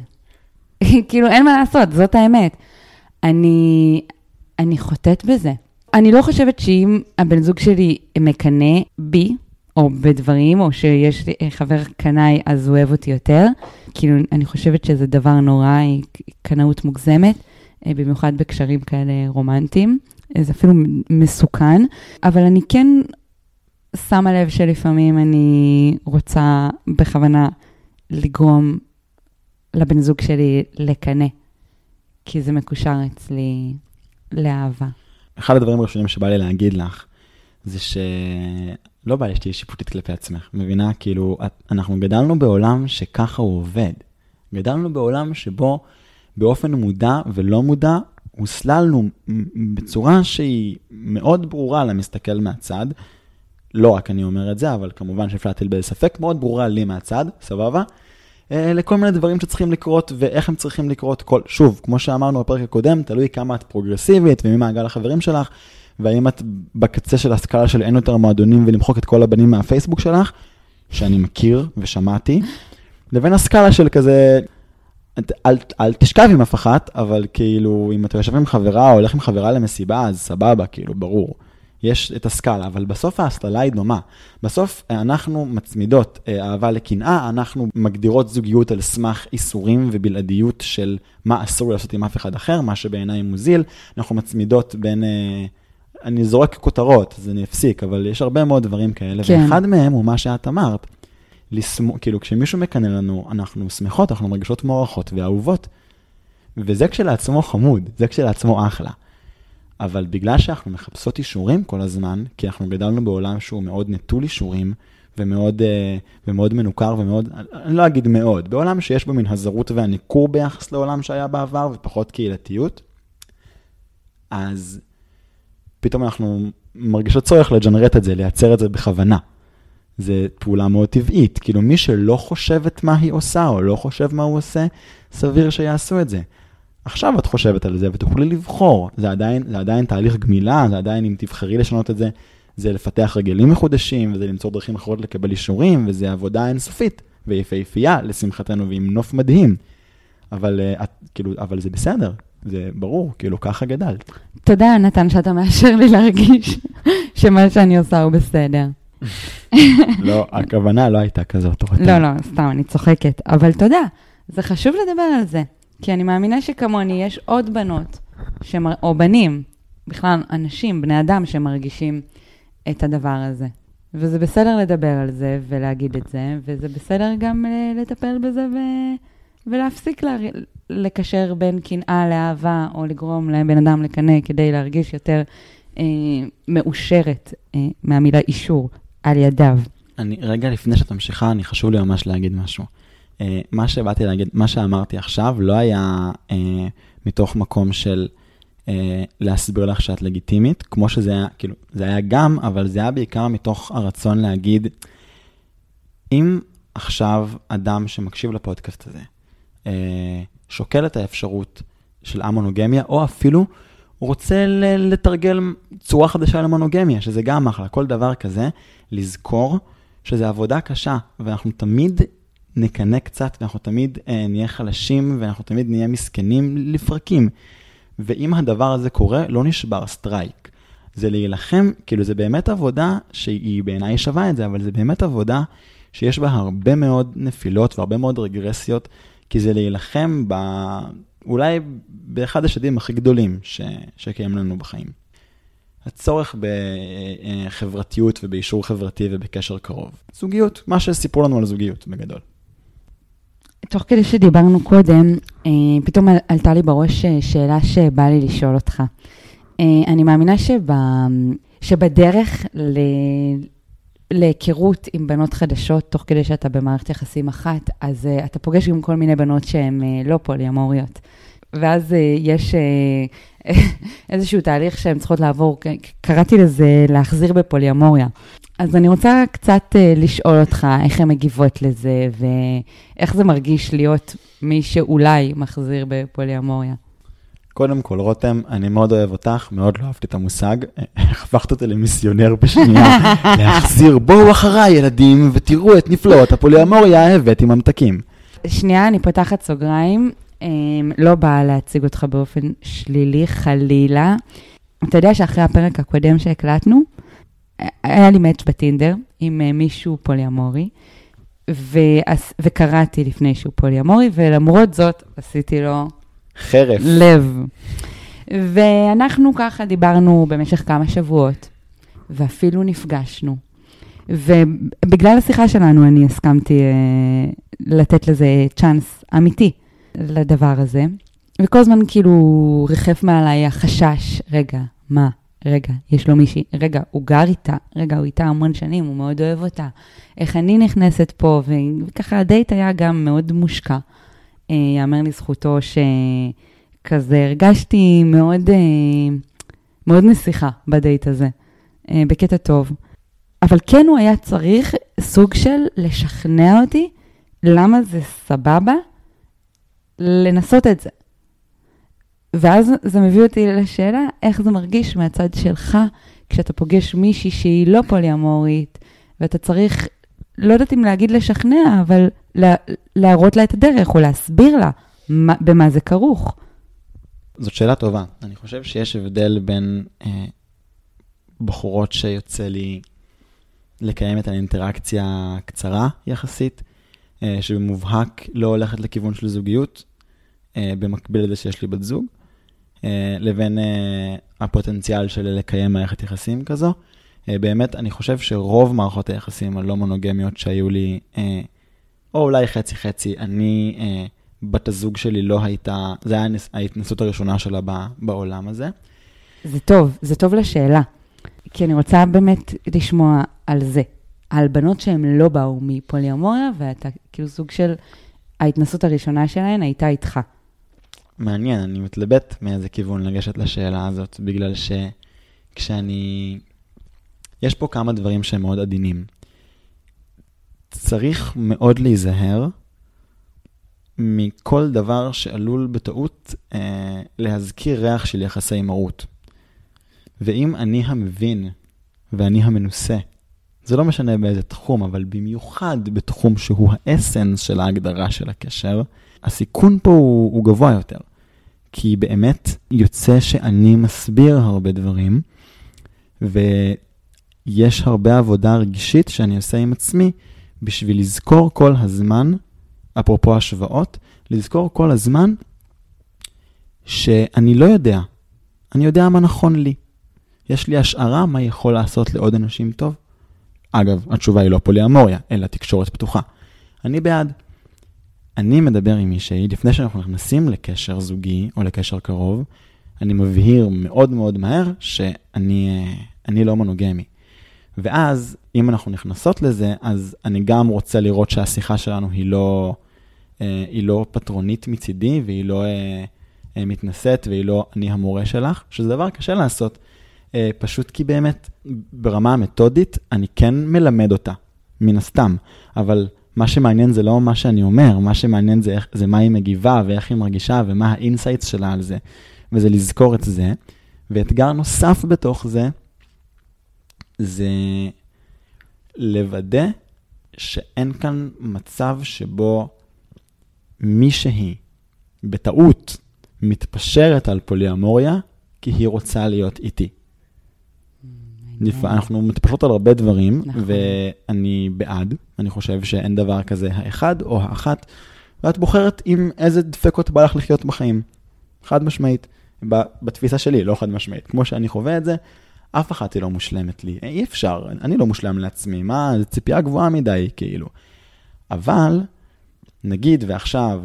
כאילו, אין מה לעשות, זאת האמת. אני, אני חוטאת בזה. אני לא חושבת שאם הבן זוג שלי מקנא בי, או בדברים, או שיש לי חבר קנאי, אז הוא אוהב אותי יותר. כאילו, אני חושבת שזה דבר נורא, קנאות מוגזמת. אה, במיוחד בקשרים כאלה רומנטיים. זה אפילו מסוכן, אבל אני כן שמה לב שלפעמים אני רוצה בכוונה לגרום לבן זוג שלי לקנא, כי זה מקושר אצלי לאהבה. אחד הדברים הראשונים שבא לי להגיד לך, זה שלא בא לי שתהיי שיפוטית כלפי עצמך, מבינה? כאילו, אנחנו גדלנו בעולם שככה הוא עובד. גדלנו בעולם שבו באופן מודע ולא מודע, הוסללנו בצורה שהיא מאוד ברורה למסתכל מהצד. לא רק אני אומר את זה, אבל כמובן שאפשר להטיל באיזה ספק, מאוד ברורה לי מהצד, סבבה? אה, לכל מיני דברים שצריכים לקרות ואיך הם צריכים לקרות. כל, שוב, כמו שאמרנו בפרק הקודם, תלוי כמה את פרוגרסיבית ומי מעגל החברים שלך, והאם את בקצה של הסקאלה של אין יותר מועדונים ולמחוק את כל הבנים מהפייסבוק שלך, שאני מכיר ושמעתי, לבין הסקאלה של כזה, אל, אל תשכב עם אף אחת, אבל כאילו, אם אתה יושב עם חברה או הולך עם חברה למסיבה, אז סבבה, כאילו, ברור. יש את הסקאלה, אבל בסוף ההסללה היא דומה. בסוף אה, אנחנו מצמידות אה, אהבה לקנאה, אנחנו מגדירות זוגיות על סמך איסורים ובלעדיות של מה אסור לעשות עם אף אחד אחר, מה שבעיניי מוזיל. אנחנו מצמידות בין... אה, אני זורק כותרות, אז אני אפסיק, אבל יש הרבה מאוד דברים כאלה, כן. ואחד מהם הוא מה שאת אמרת. לסמו, כאילו, כשמישהו מקנא לנו, אנחנו שמחות, אנחנו מרגישות מוערכות ואהובות. וזה כשלעצמו חמוד, זה כשלעצמו אחלה. אבל בגלל שאנחנו מחפשות אישורים כל הזמן, כי אנחנו גדלנו בעולם שהוא מאוד נטול אישורים, ומאוד, אה, ומאוד מנוכר ומאוד, אני לא אגיד מאוד, בעולם שיש בו מין הזרות והניכור ביחס לעולם שהיה בעבר ופחות קהילתיות, אז פתאום אנחנו מרגישות צורך לג'נרט את זה, לייצר את זה בכוונה. זו פעולה מאוד טבעית, כאילו מי שלא חושבת מה היא עושה או לא חושב מה הוא עושה, סביר שיעשו את זה. עכשיו את חושבת על זה ותוכלי לבחור, זה עדיין, זה עדיין תהליך גמילה, זה עדיין אם תבחרי לשנות את זה, זה לפתח רגלים מחודשים, וזה למצוא דרכים אחרות לקבל אישורים, וזה עבודה אינסופית ויפהפייה, לשמחתנו, ועם נוף מדהים. אבל, אה, את, כאילו, אבל זה בסדר, זה ברור, כאילו, ככה גדלת. תודה, נתן, שאתה מאשר לי להרגיש שמה שאני עושה הוא בסדר. לא, הכוונה לא הייתה כזאת. לא, לא, סתם, אני צוחקת. אבל תודה, זה חשוב לדבר על זה. כי אני מאמינה שכמוני יש עוד בנות, שמר... או בנים, בכלל אנשים, בני אדם, שמרגישים את הדבר הזה. וזה בסדר לדבר על זה ולהגיד את זה, וזה בסדר גם אה, לטפל בזה ו... ולהפסיק לה... לקשר בין קנאה לאהבה, או לגרום לבן אדם לקנא כדי להרגיש יותר אה, מאושרת אה, מהמילה אישור על ידיו. אני, רגע לפני שאת ממשיכה, אני חשוב לי ממש להגיד משהו. Uh, מה שבאתי להגיד, מה שאמרתי עכשיו לא היה uh, מתוך מקום של uh, להסביר לך שאת לגיטימית, כמו שזה היה, כאילו, זה היה גם, אבל זה היה בעיקר מתוך הרצון להגיד, אם עכשיו אדם שמקשיב לפודקאסט הזה, uh, שוקל את האפשרות של המונוגמיה, או אפילו רוצה לתרגל צורה חדשה למונוגמיה, שזה גם אחלה, כל דבר כזה, לזכור שזה עבודה קשה, ואנחנו תמיד נקנא קצת, ואנחנו תמיד אה, נהיה חלשים, ואנחנו תמיד נהיה מסכנים לפרקים. ואם הדבר הזה קורה, לא נשבר streak. זה להילחם, כאילו זה באמת עבודה שהיא בעיניי שווה את זה, אבל זה באמת עבודה שיש בה הרבה מאוד נפילות והרבה מאוד רגרסיות, כי זה להילחם ב... אולי באחד השדים הכי גדולים ש... שקיים לנו בחיים. הצורך בחברתיות ובאישור חברתי ובקשר קרוב. זוגיות, מה שסיפרו לנו על זוגיות בגדול. תוך כדי שדיברנו קודם, אה, פתאום עלתה לי בראש אה, שאלה שבא לי לשאול אותך. אה, אני מאמינה שבה, שבדרך ל... להיכרות עם בנות חדשות, תוך כדי שאתה במערכת יחסים אחת, אז uh, אתה פוגש גם כל מיני בנות שהן uh, לא פוליאמוריות. ואז uh, יש uh, איזשהו תהליך שהן צריכות לעבור, קראתי לזה להחזיר בפוליאמוריה. אז אני רוצה קצת uh, לשאול אותך איך הן מגיבות לזה, ואיך זה מרגיש להיות מי שאולי מחזיר בפוליאמוריה. קודם כל, רותם, אני מאוד אוהב אותך, מאוד לא אהבתי את המושג. הפכת אותי למיסיונר בשנייה, להחזיר, בואו אחריי, ילדים, ותראו את נפלאות הפוליאמוריה הבאתי ממתקים. שנייה, אני פותחת סוגריים. לא באה להציג אותך באופן שלילי, חלילה. אתה יודע שאחרי הפרק הקודם שהקלטנו, היה לי מאץ' בטינדר עם אה, מישהו פוליאמורי, וקראתי לפני שהוא פוליאמורי, ולמרות זאת עשיתי לו חרף. לב. ואנחנו ככה דיברנו במשך כמה שבועות, ואפילו נפגשנו. ובגלל השיחה שלנו אני הסכמתי אה, לתת לזה צ'אנס אמיתי לדבר הזה. וכל הזמן כאילו ריחף מעליי החשש, רגע, מה? רגע, יש לו מישהי, רגע, הוא גר איתה, רגע, הוא איתה המון שנים, הוא מאוד אוהב אותה. איך אני נכנסת פה, וככה הדייט היה גם מאוד מושקע. אה, יאמר לזכותו שכזה הרגשתי מאוד, אה, מאוד נסיכה בדייט הזה, אה, בקטע טוב. אבל כן הוא היה צריך סוג של לשכנע אותי למה זה סבבה לנסות את זה. ואז זה מביא אותי לשאלה, איך זה מרגיש מהצד שלך כשאתה פוגש מישהי שהיא לא פוליאמורית, ואתה צריך לא יודעת אם להגיד לשכנע, אבל לה, להראות לה את הדרך, או להסביר לה מה, במה זה כרוך. זאת שאלה טובה. אני חושב שיש הבדל בין אה, בחורות שיוצא לי לקיים את האינטראקציה הקצרה יחסית, אה, שבמובהק לא הולכת לכיוון של זוגיות, במקביל לזה שיש לי בת זוג, אה, לבין אה, הפוטנציאל של לקיים מערכת יחסים כזו. אה, באמת, אני חושב שרוב מערכות היחסים הלא מונוגמיות שהיו לי, אה, או אולי חצי-חצי, אני, אה, בת הזוג שלי לא הייתה, זה היה ההתנסות הראשונה שלה בעולם הזה. זה טוב, זה טוב לשאלה. כי אני רוצה באמת לשמוע על זה. על בנות שהן לא באו מפוליומוריה, ואתה כאילו סוג של, ההתנסות הראשונה שלהן הייתה איתך. מעניין, אני מתלבט מאיזה כיוון לגשת לשאלה הזאת, בגלל שכשאני... יש פה כמה דברים שהם מאוד עדינים. צריך מאוד להיזהר מכל דבר שעלול בטעות אה, להזכיר ריח של יחסי מרות. ואם אני המבין ואני המנוסה, זה לא משנה באיזה תחום, אבל במיוחד בתחום שהוא האסנס של ההגדרה של הקשר, הסיכון פה הוא, הוא גבוה יותר. כי באמת יוצא שאני מסביר הרבה דברים, ויש הרבה עבודה רגשית שאני עושה עם עצמי בשביל לזכור כל הזמן, אפרופו השוואות, לזכור כל הזמן שאני לא יודע. אני יודע מה נכון לי. יש לי השערה מה יכול לעשות לעוד אנשים טוב. אגב, התשובה היא לא פוליאמוריה, אלא תקשורת פתוחה. אני בעד. אני מדבר עם מישהי, לפני שאנחנו נכנסים לקשר זוגי או לקשר קרוב, אני מבהיר מאוד מאוד מהר שאני לא מונוגמי. ואז, אם אנחנו נכנסות לזה, אז אני גם רוצה לראות שהשיחה שלנו היא לא, אה, היא לא פטרונית מצידי, והיא לא אה, אה, מתנשאת, והיא לא אני המורה שלך, שזה דבר קשה לעשות, פשוט כי באמת, ברמה המתודית, אני כן מלמד אותה, מן הסתם, אבל מה שמעניין זה לא מה שאני אומר, מה שמעניין זה, איך, זה מה היא מגיבה ואיך היא מרגישה ומה ה insights שלה על זה, וזה לזכור את זה. ואתגר נוסף בתוך זה, זה לוודא שאין כאן מצב שבו מישהי בטעות מתפשרת על פוליאמוריה כי היא רוצה להיות איתי. אנחנו מתפשרות על הרבה דברים, נכון. ואני בעד, אני חושב שאין דבר כזה האחד או האחת, ואת בוחרת עם איזה דפקות בא לך לחיות בחיים. חד משמעית, בתפיסה שלי, לא חד משמעית. כמו שאני חווה את זה, אף אחת היא לא מושלמת לי. אי אפשר, אני לא מושלם לעצמי, מה, זו ציפייה גבוהה מדי, כאילו. אבל, נגיד ועכשיו,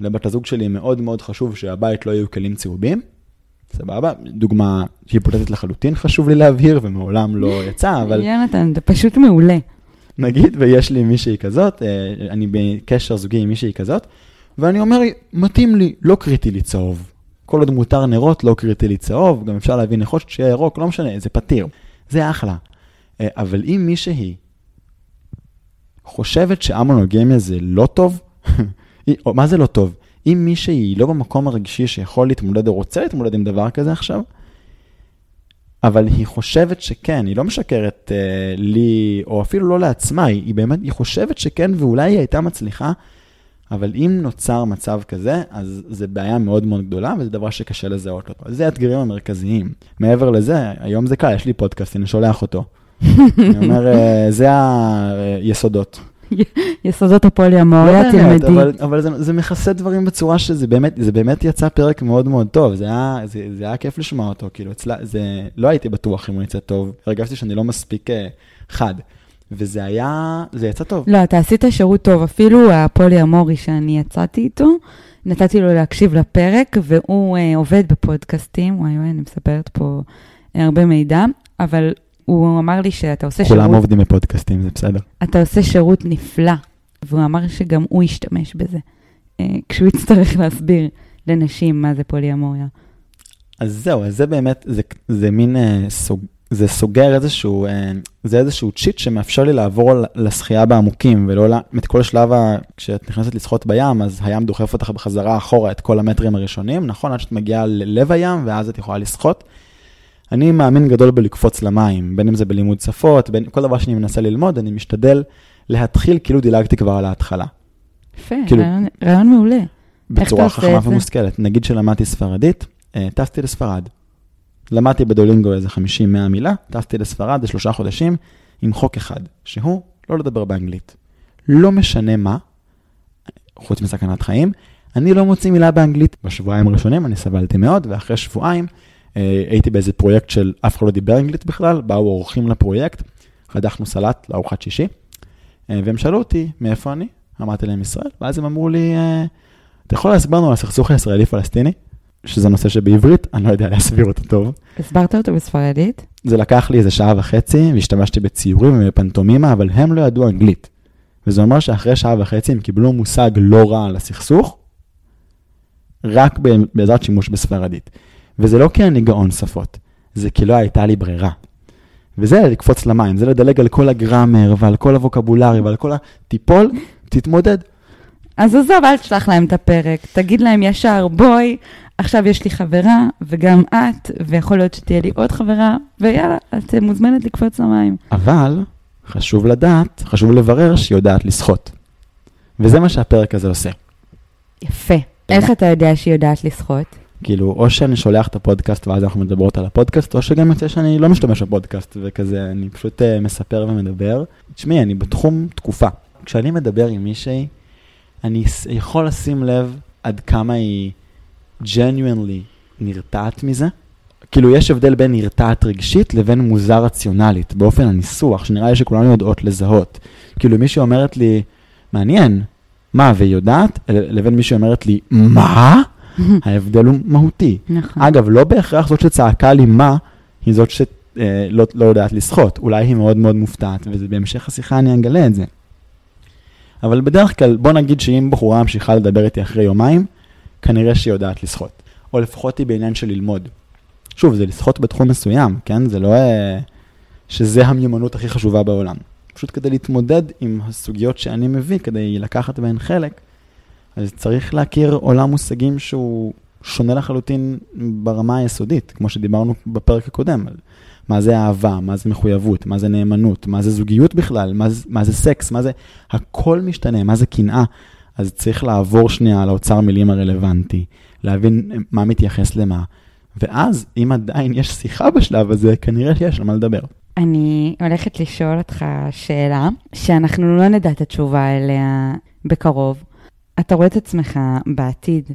לבת הזוג שלי מאוד מאוד חשוב שהבית לא יהיו כלים צהובים, סבבה? דוגמה היפותטית לחלוטין חשוב לי להבהיר, ומעולם לא יצא, אבל... יונתן, זה פשוט מעולה. נגיד, ויש לי מישהי כזאת, אה, אני בקשר זוגי עם מישהי כזאת, ואני אומר, מתאים לי, לא קריטי לי צהוב. כל עוד מותר נרות, לא קריטי לי צהוב, גם אפשר להביא נחושת שיהיה ירוק, לא משנה, זה פתיר. זה אחלה. אה, אבל אם מישהי חושבת שהמונוגמיה זה לא טוב, מה זה לא טוב? אם מישהי לא במקום הרגשי שיכול להתמודד או רוצה להתמודד עם דבר כזה עכשיו, אבל היא חושבת שכן, היא לא משקרת אה, לי, או אפילו לא לעצמה, היא, היא באמת, היא חושבת שכן, ואולי היא הייתה מצליחה, אבל אם נוצר מצב כזה, אז זה בעיה מאוד מאוד גדולה, וזה דבר שקשה לזהות אותו. זה האתגרים המרכזיים. מעבר לזה, היום זה קל, יש לי פודקאסט, אני שולח אותו. אני אומר, אה, זה היסודות. יסודות הפוליאמוריה, לא תלמדי. אבל, אבל זה, זה מכסה דברים בצורה שזה באמת, זה באמת יצא פרק מאוד מאוד טוב, זה היה, זה, זה היה כיף לשמוע אותו, כאילו, אצלה, זה, לא הייתי בטוח אם הוא יצא טוב, הרגשתי שאני לא מספיק uh, חד. וזה היה, זה יצא טוב. לא, אתה עשית שירות טוב, אפילו הפוליאמורי שאני יצאתי איתו, נתתי לו להקשיב לפרק, והוא uh, עובד בפודקאסטים, וואי וואי, אני מספרת פה הרבה מידע, אבל הוא אמר לי שאתה עושה שירות... כולם עובדים בפודקאסטים, זה בסדר. אתה עושה שירות נפלא, והוא אמר שגם הוא ישתמש בזה, אה, כשהוא יצטרך להסביר לנשים מה זה פוליאמוריה. אז זהו, אז זה באמת, זה, זה מין אה, סוג, זה סוגר איזשהו, אה, זה איזשהו צ'יט שמאפשר לי לעבור לשחייה בעמוקים, ולא את כל שלב, ה, כשאת נכנסת לשחות בים, אז הים דוחף אותך בחזרה אחורה את כל המטרים הראשונים, נכון? עד שאת מגיעה ללב הים, ואז את יכולה לשחות. אני מאמין גדול בלקפוץ למים, בין אם זה בלימוד שפות, בין כל דבר שאני מנסה ללמוד, אני משתדל להתחיל כאילו דילגתי כבר על ההתחלה. יפה, כאילו, רעיון, רעיון מעולה. בצורה חכמה ומושכלת. נגיד שלמדתי ספרדית, אה, טסתי לספרד. למדתי בדולינגו איזה 50-100 מילה, טסתי לספרד לשלושה חודשים עם חוק אחד, שהוא לא לדבר באנגלית. לא משנה מה, חוץ מסכנת חיים, אני לא מוציא מילה באנגלית. בשבועיים הראשונים אני סבלתי מאוד, ואחרי שבועיים הייתי באיזה פרויקט של אף אחד לא דיבר אנגלית בכלל, באו אורחים לפרויקט, חדכנו סלט לארוחת שישי, אה, והם שאלו אותי מאיפה אני, אמרתי להם ישראל, ואז הם אמרו לי, אה, אתה יכול להסביר לנו על הסכסוך הישראלי-פלסטיני? שזה נושא שבעברית, אני לא יודע להסביר אותו טוב. הסברת אותו בספרדית? זה לקח לי איזה שעה וחצי, והשתמשתי בציורים ובפנטומימה, אבל הם לא ידעו אנגלית. וזה אומר שאחרי שעה וחצי הם קיבלו מושג לא רע על הסכסוך, רק בעזרת שימוש בספרדית. וזה לא כי אני גאון שפות, זה כי לא הייתה לי ברירה. וזה לקפוץ למים, זה לדלג על כל הגראמר ועל כל הווקבולרי ועל כל ה... תיפול, תתמודד. אז עזוב, אל תשלח להם את הפרק, תגיד להם ישר, בואי, עכשיו יש לי חברה, וגם את, ויכול להיות שתהיה לי עוד חברה, ויאללה, את מוזמנת לקפוץ למים. אבל חשוב לדעת, חשוב לברר שהיא יודעת לשחות. וזה מה שהפרק הזה עושה. יפה. איך אתה יודע שהיא יודעת לשחות? כאילו, או שאני שולח את הפודקאסט ואז אנחנו מדברות על הפודקאסט, או שגם יוצא שאני לא משתמש בפודקאסט, וכזה, אני פשוט uh, מספר ומדבר. תשמעי, אני בתחום תקופה. כשאני מדבר עם מישהי, אני יכול לשים לב עד כמה היא genuinely נרתעת מזה. כאילו, יש הבדל בין נרתעת רגשית לבין מוזר רציונלית, באופן הניסוח, שנראה לי שכולנו יודעות לזהות. כאילו, מישהי אומרת לי, מעניין, מה, והיא יודעת? לבין מישהי אומרת לי, מה? ההבדל הוא מהותי. נכון. אגב, לא בהכרח זאת שצעקה לי מה, היא זאת שלא אה, לא, יודעת לשחות. אולי היא מאוד מאוד מופתעת, ובהמשך השיחה אני אגלה את זה. אבל בדרך כלל, בוא נגיד שאם בחורה ממשיכה לדבר איתי אחרי יומיים, כנראה שהיא יודעת לשחות. או לפחות היא בעניין של ללמוד. שוב, זה לשחות בתחום מסוים, כן? זה לא אה, שזה המיומנות הכי חשובה בעולם. פשוט כדי להתמודד עם הסוגיות שאני מביא, כדי לקחת בהן חלק, אז צריך להכיר עולם מושגים שהוא שונה לחלוטין ברמה היסודית, כמו שדיברנו בפרק הקודם. מה זה אהבה, מה זה מחויבות, מה זה נאמנות, מה זה זוגיות בכלל, מה זה, מה זה סקס, מה זה... הכל משתנה, מה זה קנאה. אז צריך לעבור שנייה על האוצר מילים הרלוונטי, להבין מה מתייחס למה, ואז, אם עדיין יש שיחה בשלב הזה, כנראה שיש על מה לדבר. אני הולכת לשאול אותך שאלה, שאנחנו לא נדע את התשובה אליה בקרוב. אתה רואה את עצמך בעתיד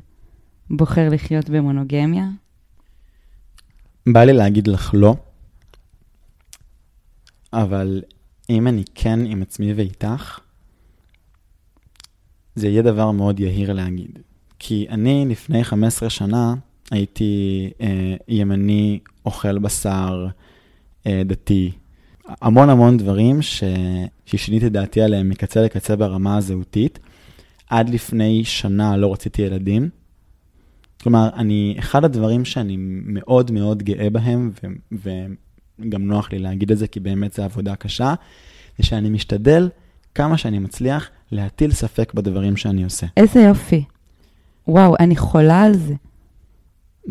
בוחר לחיות במונוגמיה? בא לי להגיד לך לא, אבל אם אני כן עם עצמי ואיתך, זה יהיה דבר מאוד יהיר להגיד. כי אני לפני 15 שנה הייתי אה, ימני, אוכל בשר, אה, דתי. המון המון דברים ש... ששיניתי דעתי עליהם מקצה לקצה ברמה הזהותית. עד לפני שנה לא רציתי ילדים. כלומר, אני, אחד הדברים שאני מאוד מאוד גאה בהם, ו, וגם נוח לי להגיד את זה, כי באמת זו עבודה קשה, זה שאני משתדל כמה שאני מצליח להטיל ספק בדברים שאני עושה. איזה יופי. וואו, אני חולה על זה.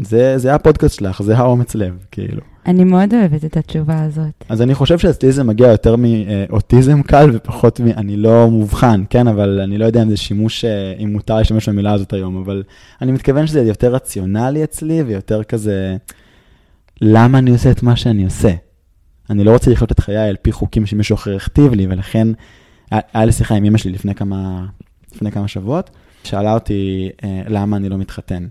זה, זה הפודקאסט שלך, זה האומץ לב, כאילו. אני מאוד אוהבת את התשובה הזאת. אז אני חושב שאצלי זה מגיע יותר מאוטיזם קל ופחות מ... אני לא מובחן, כן, אבל אני לא יודע אם זה שימוש, אה, אם מותר להשתמש במילה הזאת היום, אבל אני מתכוון שזה יותר רציונלי אצלי ויותר כזה, למה אני עושה את מה שאני עושה? אני לא רוצה לחיות את חיי על פי חוקים שמישהו אחר הכתיב לי, ולכן היה לי שיחה עם אמא שלי לפני כמה, לפני כמה שבועות, שאלה אותי אה, למה אני לא מתחתן.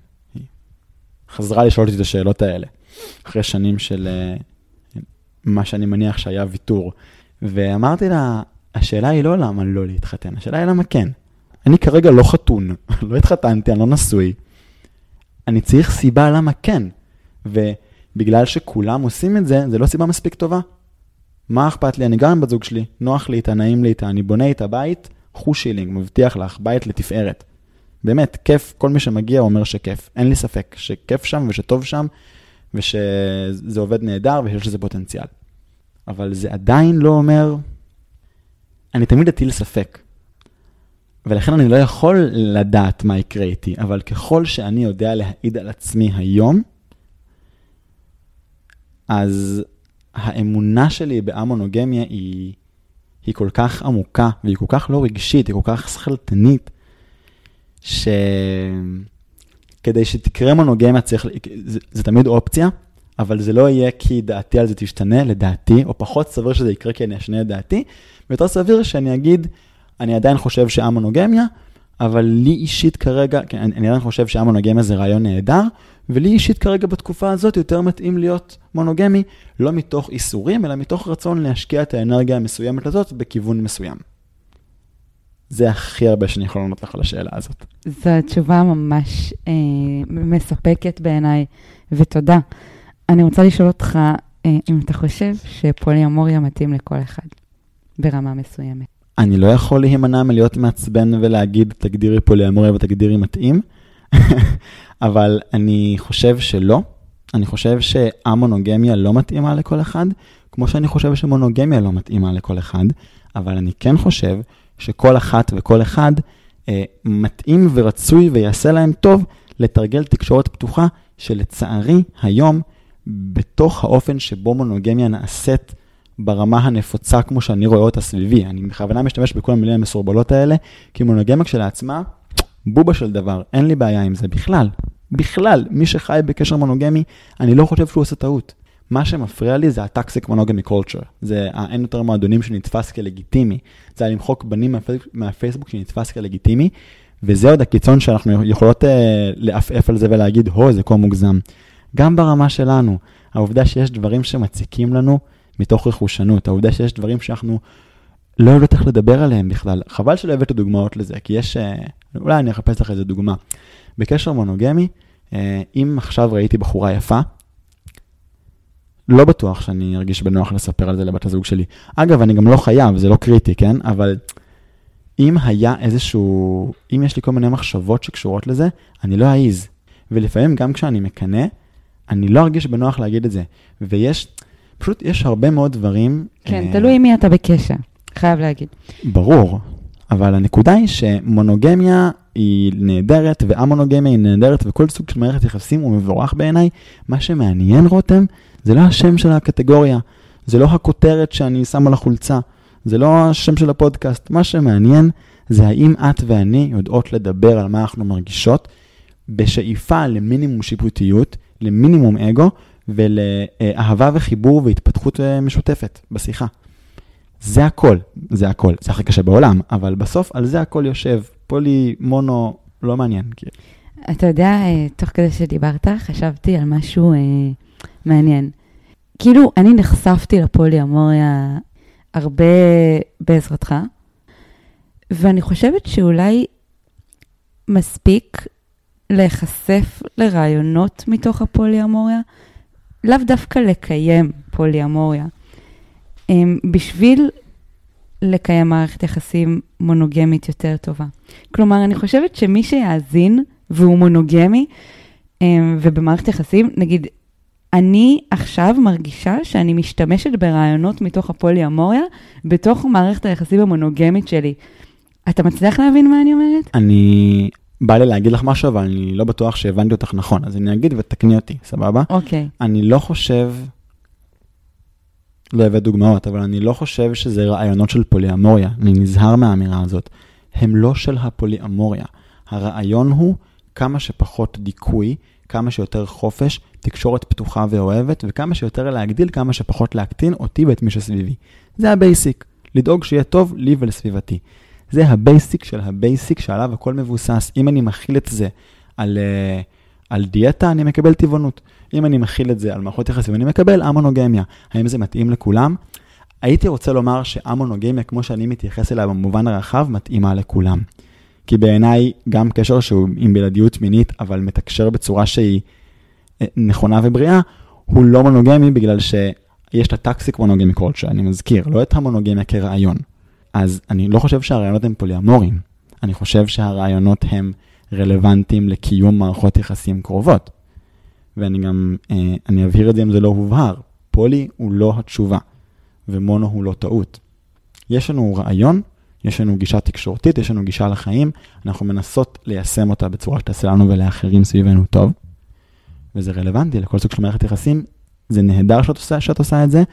חזרה לשאול אותי את השאלות האלה, אחרי שנים של uh, מה שאני מניח שהיה ויתור. ואמרתי לה, השאלה היא לא למה לא להתחתן, השאלה היא למה כן. אני כרגע לא חתון, לא התחתנתי, אני לא נשוי. אני צריך סיבה למה כן. ובגלל שכולם עושים את זה, זה לא סיבה מספיק טובה. מה אכפת לי? אני גר עם בת זוג שלי, נוח לי איתה, נעים לי איתה, אני בונה איתה בית, חוש מבטיח לך, בית לתפארת. באמת, כיף, כל מי שמגיע אומר שכיף. אין לי ספק שכיף שם ושטוב שם, ושזה עובד נהדר ושיש לזה פוטנציאל. אבל זה עדיין לא אומר, אני תמיד אטיל ספק. ולכן אני לא יכול לדעת מה יקרה איתי, אבל ככל שאני יודע להעיד על עצמי היום, אז האמונה שלי באמונוגמיה היא, היא כל כך עמוקה, והיא כל כך לא רגשית, היא כל כך שכלתנית, שכדי שתקרה מונוגמיה צריך, זה, זה תמיד אופציה, אבל זה לא יהיה כי דעתי על זה תשתנה, לדעתי, או פחות סביר שזה יקרה כי אני אשנה את דעתי, ויותר סביר שאני אגיד, אני עדיין חושב שהמונוגמיה, אבל לי אישית כרגע, כן, אני, אני עדיין חושב שהמונוגמיה זה רעיון נהדר, ולי אישית כרגע בתקופה הזאת יותר מתאים להיות מונוגמי, לא מתוך איסורים, אלא מתוך רצון להשקיע את האנרגיה המסוימת הזאת בכיוון מסוים. זה הכי הרבה שאני יכול לענות לך על השאלה הזאת. זו תשובה ממש אה, מספקת בעיניי, ותודה. אני רוצה לשאול אותך, אה, אם אתה חושב שפוליאמוריה מתאים לכל אחד, ברמה מסוימת. אני לא יכול להימנע מלהיות מעצבן ולהגיד, תגדירי פוליאמוריה ותגדירי מתאים, אבל אני חושב שלא. אני חושב שהמונוגמיה לא מתאימה לכל אחד, כמו שאני חושב שמונוגמיה לא מתאימה לכל אחד, אבל אני כן חושב שכל אחת וכל אחד אה, מתאים ורצוי ויעשה להם טוב לתרגל תקשורת פתוחה, שלצערי היום, בתוך האופן שבו מונוגמיה נעשית ברמה הנפוצה כמו שאני רואה אותה סביבי, אני בכוונה משתמש בכל המילים המסורבלות האלה, כי מונוגמיה כשלעצמה, בובה של דבר, אין לי בעיה עם זה בכלל. בכלל, מי שחי בקשר מונוגמי, אני לא חושב שהוא עושה טעות. מה שמפריע לי זה הטקסיק מונוגמי קולצ'ר. זה האין יותר מועדונים שנתפס כלגיטימי. זה למחוק בנים מהפייסבוק, מהפייסבוק שנתפס כלגיטימי, וזה עוד הקיצון שאנחנו יכולות uh, לעפעף על זה ולהגיד, הו, זה כה מוגזם. גם ברמה שלנו, העובדה שיש דברים שמציקים לנו מתוך רכושנות, העובדה שיש דברים שאנחנו לא יודעות איך לדבר עליהם בכלל. חבל שלא הבאת דוגמאות לזה, כי יש, uh, אולי אני אחפש לך איזה דוגמה. בקשר מונוגמי, uh, אם עכשיו ראיתי בחורה יפה, לא בטוח שאני ארגיש בנוח לספר על זה לבת הזוג שלי. אגב, אני גם לא חייב, זה לא קריטי, כן? אבל אם היה איזשהו, אם יש לי כל מיני מחשבות שקשורות לזה, אני לא אעז. ולפעמים גם כשאני מקנא, אני לא ארגיש בנוח להגיד את זה. ויש, פשוט יש הרבה מאוד דברים... כן, uh, תלוי עם מי אתה בקשר, חייב להגיד. ברור, אבל הנקודה היא שמונוגמיה היא נהדרת, ואמונוגמיה היא נהדרת, וכל סוג של מערכת יחסים הוא מבורך בעיניי. מה שמעניין, רותם, זה לא השם של הקטגוריה, זה לא הכותרת שאני שם על החולצה, זה לא השם של הפודקאסט. מה שמעניין זה האם את ואני יודעות לדבר על מה אנחנו מרגישות, בשאיפה למינימום שיפוטיות, למינימום אגו, ולאהבה וחיבור והתפתחות אה, משותפת בשיחה. זה הכל, זה הכל. זה הכי קשה בעולם, אבל בסוף על זה הכל יושב. פולי, מונו, לא מעניין. אתה יודע, אה, תוך כדי שדיברת, חשבתי על משהו אה, מעניין. כאילו, אני נחשפתי לפולי-אמוריה הרבה בעזרתך, ואני חושבת שאולי מספיק להיחשף לרעיונות מתוך הפולי-אמוריה, לאו דווקא לקיים פולי-אמוריה. אמ, בשביל לקיים מערכת יחסים מונוגמית יותר טובה. כלומר, אני חושבת שמי שיאזין והוא מונוגמי, אמ, ובמערכת יחסים, נגיד, אני עכשיו מרגישה שאני משתמשת ברעיונות מתוך הפולי-אמוריה, בתוך מערכת היחסים המונוגמית שלי. אתה מצליח להבין מה אני אומרת? אני... בא לי להגיד לך משהו, אבל אני לא בטוח שהבנתי אותך נכון, אז אני אגיד ותקני אותי, סבבה? אוקיי. Okay. אני לא חושב, לא הבאת דוגמאות, אבל אני לא חושב שזה רעיונות של פוליאמוריה, אני נזהר מהאמירה הזאת. הם לא של הפוליאמוריה. הרעיון הוא כמה שפחות דיכוי, כמה שיותר חופש, תקשורת פתוחה ואוהבת, וכמה שיותר להגדיל, כמה שפחות להקטין אותי ואת מי שסביבי. זה ה basic, לדאוג שיהיה טוב לי ולסביבתי. זה ה basic של ה basic שעליו הכל מבוסס. אם אני מחיל את זה על, אה, על דיאטה, אני מקבל טבעונות. אם אני מחיל את זה על מערכות יחסים, אני מקבל אמונוגמיה. האם זה מתאים לכולם? הייתי רוצה לומר שאמונוגמיה, כמו שאני מתייחס אליה במובן הרחב, מתאימה לכולם. כי בעיניי, גם קשר שהוא עם בלעדיות מינית, אבל מתקשר בצורה שהיא אה, נכונה ובריאה, הוא לא מונוגמי בגלל שיש את הטקסיק מונוגמי קולצ'ר, אני מזכיר, לא את המונוגמיה כרעיון. אז אני לא חושב שהרעיונות הם פוליאמוריים, אני חושב שהרעיונות הם רלוונטיים לקיום מערכות יחסים קרובות. ואני גם, אה, אני אבהיר את זה אם זה לא הובהר, פולי הוא לא התשובה, ומונו הוא לא טעות. יש לנו רעיון, יש לנו גישה תקשורתית, יש לנו גישה לחיים, אנחנו מנסות ליישם אותה בצורה שתעשה לנו ולאחרים סביבנו טוב, וזה רלוונטי לכל סוג של מערכת יחסים. זה נהדר שאת עושה, שאת עושה את זה,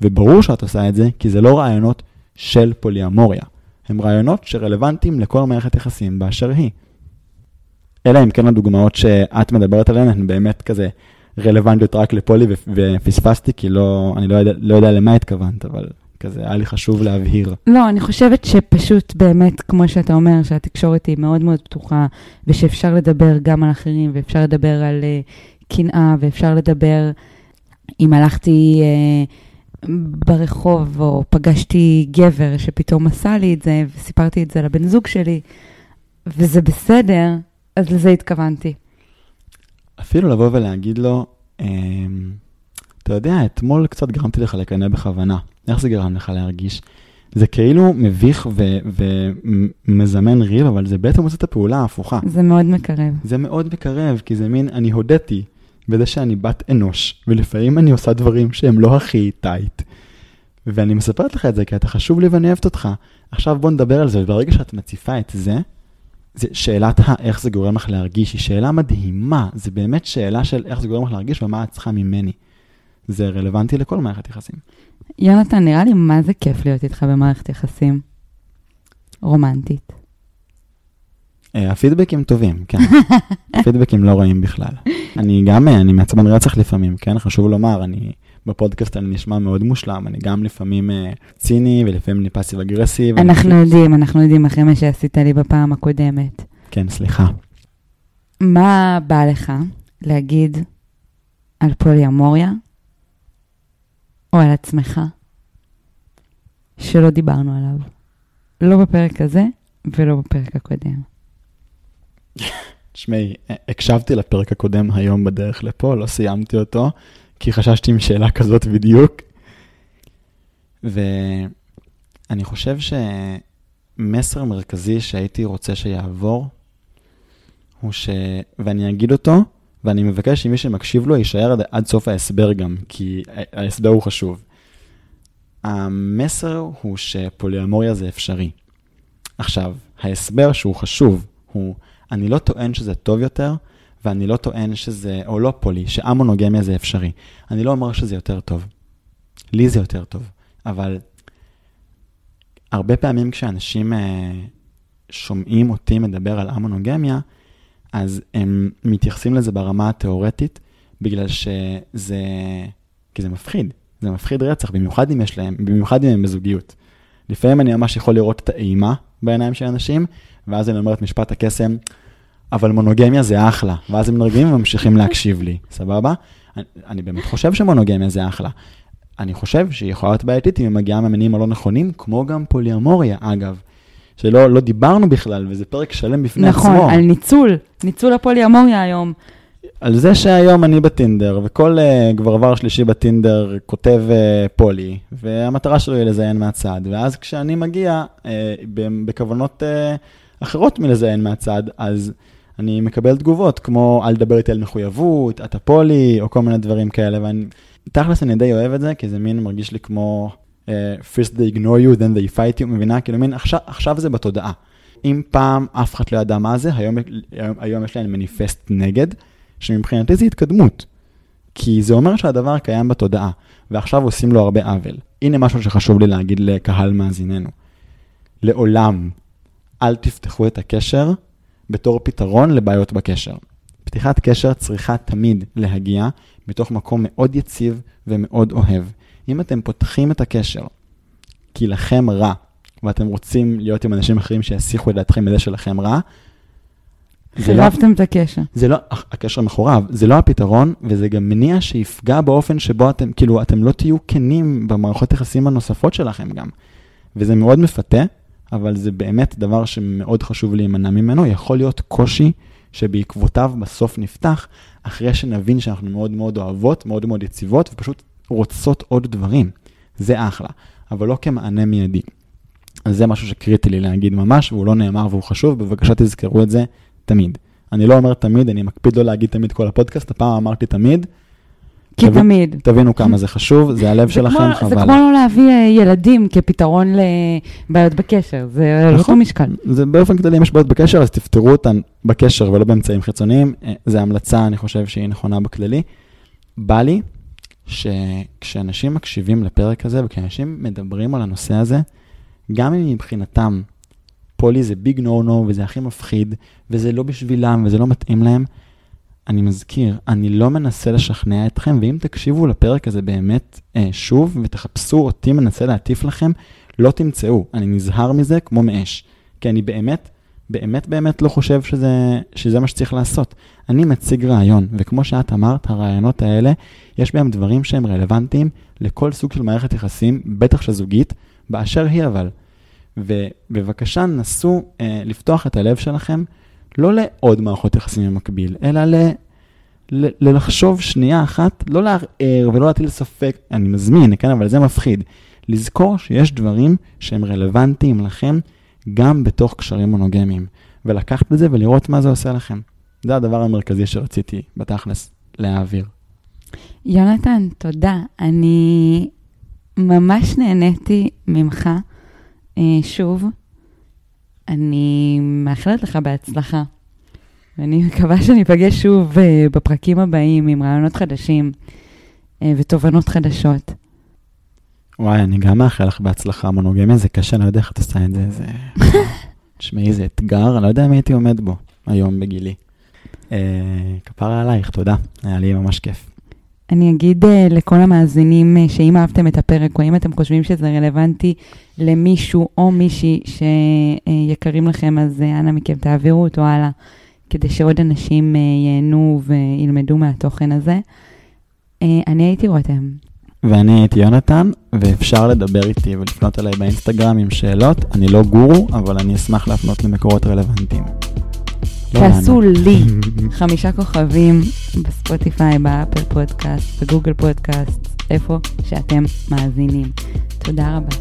וברור שאת עושה את זה, כי זה לא רעיונות של פוליאמוריה. הם רעיונות שרלוונטיים לכל מערכת יחסים באשר היא. אלא אם כן הדוגמאות שאת מדברת עליהן הן באמת כזה רלוונטיות רק לפולי ופספסתי, כי לא, אני לא יודע, לא יודע למה התכוונת, אבל כזה היה לי חשוב להבהיר. לא, אני חושבת שפשוט באמת, כמו שאתה אומר, שהתקשורת היא מאוד מאוד פתוחה, ושאפשר לדבר גם על אחרים, ואפשר לדבר על uh, קנאה, ואפשר לדבר, אם הלכתי... Uh, ברחוב, או פגשתי גבר שפתאום עשה לי את זה, וסיפרתי את זה לבן זוג שלי, וזה בסדר, אז לזה התכוונתי. אפילו לבוא ולהגיד לו, אמ, אתה יודע, אתמול קצת גרמתי לך לקנא בכוונה. איך זה גרם לך להרגיש? זה כאילו מביך ומזמן ריב, אבל זה בעצם עושה את הפעולה ההפוכה. זה מאוד מקרב. זה מאוד מקרב, כי זה מין, אני הודיתי בזה שאני בת אנוש, ולפעמים אני עושה דברים שהם לא הכי טייט. ואני מספרת לך את זה כי אתה חשוב לי ואני אוהבת אותך. עכשיו בוא נדבר על זה, וברגע שאת מציפה את זה, זה שאלת האיך זה גורם לך להרגיש, היא שאלה מדהימה. זה באמת שאלה של איך זה גורם לך להרגיש ומה את צריכה ממני. זה רלוונטי לכל מערכת יחסים. יונתן, נראה לי מה זה כיף להיות איתך במערכת יחסים רומנטית. אה, הפידבקים טובים, כן. הפידבקים לא רעים בכלל. אני גם, אה, אני מעצבן רצח לפעמים, כן? חשוב לומר, אני בפודקאסט אני נשמע מאוד מושלם, אני גם לפעמים אה, ציני ולפעמים אני פאסיב אגרסיב. אנחנו יודעים, אנחנו יודעים אחרי מה שעשית לי בפעם הקודמת. כן, סליחה. מה בא לך להגיד על פוליאמוריה או על עצמך שלא דיברנו עליו? לא בפרק הזה ולא בפרק הקודם. תשמעי, הקשבתי לפרק הקודם היום בדרך לפה, לא סיימתי אותו, כי חששתי עם שאלה כזאת בדיוק. ואני חושב שמסר מרכזי שהייתי רוצה שיעבור, הוא ש... ואני אגיד אותו, ואני מבקש שמי שמקשיב לו יישאר עד, עד סוף ההסבר גם, כי ההסבר הוא חשוב. המסר הוא שפוליאמוריה זה אפשרי. עכשיו, ההסבר שהוא חשוב הוא, אני לא טוען שזה טוב יותר, ואני לא טוען שזה, או לא פולי, שאמונוגמיה זה אפשרי. אני לא אומר שזה יותר טוב. לי זה יותר טוב. אבל הרבה פעמים כשאנשים אה, שומעים אותי מדבר על אמונוגמיה, אז הם מתייחסים לזה ברמה התיאורטית, בגלל שזה, כי זה מפחיד. זה מפחיד רצח, במיוחד אם יש להם, במיוחד אם הם בזוגיות. לפעמים אני ממש יכול לראות את האימה בעיניים של אנשים, ואז אני אומר את משפט הקסם, אבל מונוגמיה זה אחלה. ואז הם נרגעים וממשיכים להקשיב לי, סבבה? אני, אני באמת חושב שמונוגמיה זה אחלה. אני חושב שהיא יכולה להיות בעייתית אם היא מגיעה מהמינים הלא נכונים, כמו גם פוליאמוריה, אגב. שלא לא דיברנו בכלל, וזה פרק שלם בפני נכון, עצמו. נכון, על ניצול, ניצול הפוליאמוריה היום. על זה שהיום אני בטינדר, וכל uh, גברבר שלישי בטינדר כותב uh, פולי, והמטרה שלו היא לזיין מהצד, ואז כשאני מגיע uh, בכוונות uh, אחרות מלזיין מהצד, אז אני מקבל תגובות כמו, אל תדבר איתי על מחויבות, אתה פולי, או כל מיני דברים כאלה, ואני, תכלס אני די אוהב את זה, כי זה מין מרגיש לי כמו, first they ignore you, then they fight you, מבינה? כאילו מין, עכשיו, עכשיו זה בתודעה. אם פעם אף אחד לא ידע מה זה, היום, היום, היום יש להם מניפסט נגד, שמבחינתי זה התקדמות. כי זה אומר שהדבר קיים בתודעה, ועכשיו עושים לו הרבה עוול. הנה משהו שחשוב לי להגיד לקהל מאזיננו. לעולם, אל תפתחו את הקשר בתור פתרון לבעיות בקשר. פתיחת קשר צריכה תמיד להגיע מתוך מקום מאוד יציב ומאוד אוהב. אם אתם פותחים את הקשר כי לכם רע, ואתם רוצים להיות עם אנשים אחרים שיסיחו את דעתכם בזה שלכם רע, חירבתם לא, את הקשר. זה לא, הקשר מחורב, זה לא הפתרון, וזה גם מניע שיפגע באופן שבו אתם, כאילו, אתם לא תהיו כנים במערכות יחסים הנוספות שלכם גם. וזה מאוד מפתה, אבל זה באמת דבר שמאוד חשוב להימנע ממנו. יכול להיות קושי שבעקבותיו בסוף נפתח, אחרי שנבין שאנחנו מאוד מאוד אוהבות, מאוד מאוד יציבות, ופשוט רוצות עוד דברים. זה אחלה, אבל לא כמענה מיידי. אז זה משהו שקריטי לי להגיד ממש, והוא לא נאמר והוא חשוב, בבקשה תזכרו את זה תמיד. אני לא אומר תמיד, אני מקפיד לא להגיד תמיד כל הפודקאסט, הפעם אמרתי תמיד. כי תבין, תמיד. תבינו כמה זה חשוב, זה הלב שלכם, כמו, חבל. זה כמו לא להביא אה, ילדים כפתרון לבעיות בקשר, זה לא נכון, משקל. זה באופן כללי, אם יש בעיות בקשר, אז תפתרו אותן בקשר ולא באמצעים חיצוניים. אה, זו המלצה, אני חושב שהיא נכונה בכללי. בא לי שכשאנשים מקשיבים לפרק הזה וכשאנשים מדברים על הנושא הזה, גם אם מבחינתם פולי זה ביג נו נו וזה הכי מפחיד, וזה לא בשבילם וזה לא מתאים להם. אני מזכיר, אני לא מנסה לשכנע אתכם, ואם תקשיבו לפרק הזה באמת אה, שוב ותחפשו אותי מנסה להטיף לכם, לא תמצאו. אני נזהר מזה כמו מאש. כי אני באמת, באמת באמת לא חושב שזה, שזה מה שצריך לעשות. אני מציג רעיון, וכמו שאת אמרת, הרעיונות האלה, יש בהם דברים שהם רלוונטיים לכל סוג של מערכת יחסים, בטח של זוגית, באשר היא אבל. ובבקשה נסו אה, לפתוח את הלב שלכם, לא לעוד מערכות יחסים במקביל, אלא ל... ללחשוב שנייה אחת, לא לערער ולא להטיל ספק, אני מזמין, כן, אבל זה מפחיד. לזכור שיש דברים שהם רלוונטיים לכם גם בתוך קשרים מונוגמיים, ולקחת את זה ולראות מה זה עושה לכם. זה הדבר המרכזי שרציתי בתכלס להעביר. יונתן, תודה. אני ממש נהניתי ממך. אה, שוב, אני מאחלת לך בהצלחה. ואני מקווה שניפגש שוב אה, בפרקים הבאים עם רעיונות חדשים אה, ותובנות חדשות. וואי, אני גם מאחל לך בהצלחה. מונוגמיה זה קשה, אני לא יודע איך את עושה את זה. זה... תשמעי, זה אתגר, אני לא יודע אם הייתי עומד בו היום בגילי. אה, כפרה עלייך, תודה, היה לי ממש כיף. אני אגיד uh, לכל המאזינים uh, שאם אהבתם את הפרק, או אם אתם חושבים שזה רלוונטי למישהו או מישהי שיקרים לכם, אז אנא מכם תעבירו אותו הלאה, כדי שעוד אנשים ייהנו וילמדו מהתוכן הזה. אני הייתי רותם. ואני הייתי יונתן, ואפשר לדבר איתי ולפנות אליי באינסטגרם עם שאלות. אני לא גורו, אבל אני אשמח להפנות למקורות רלוונטיים. לא תעשו לי חמישה כוכבים בספוטיפיי, באפל פודקאסט, בגוגל פודקאסט, איפה שאתם מאזינים. תודה רבה.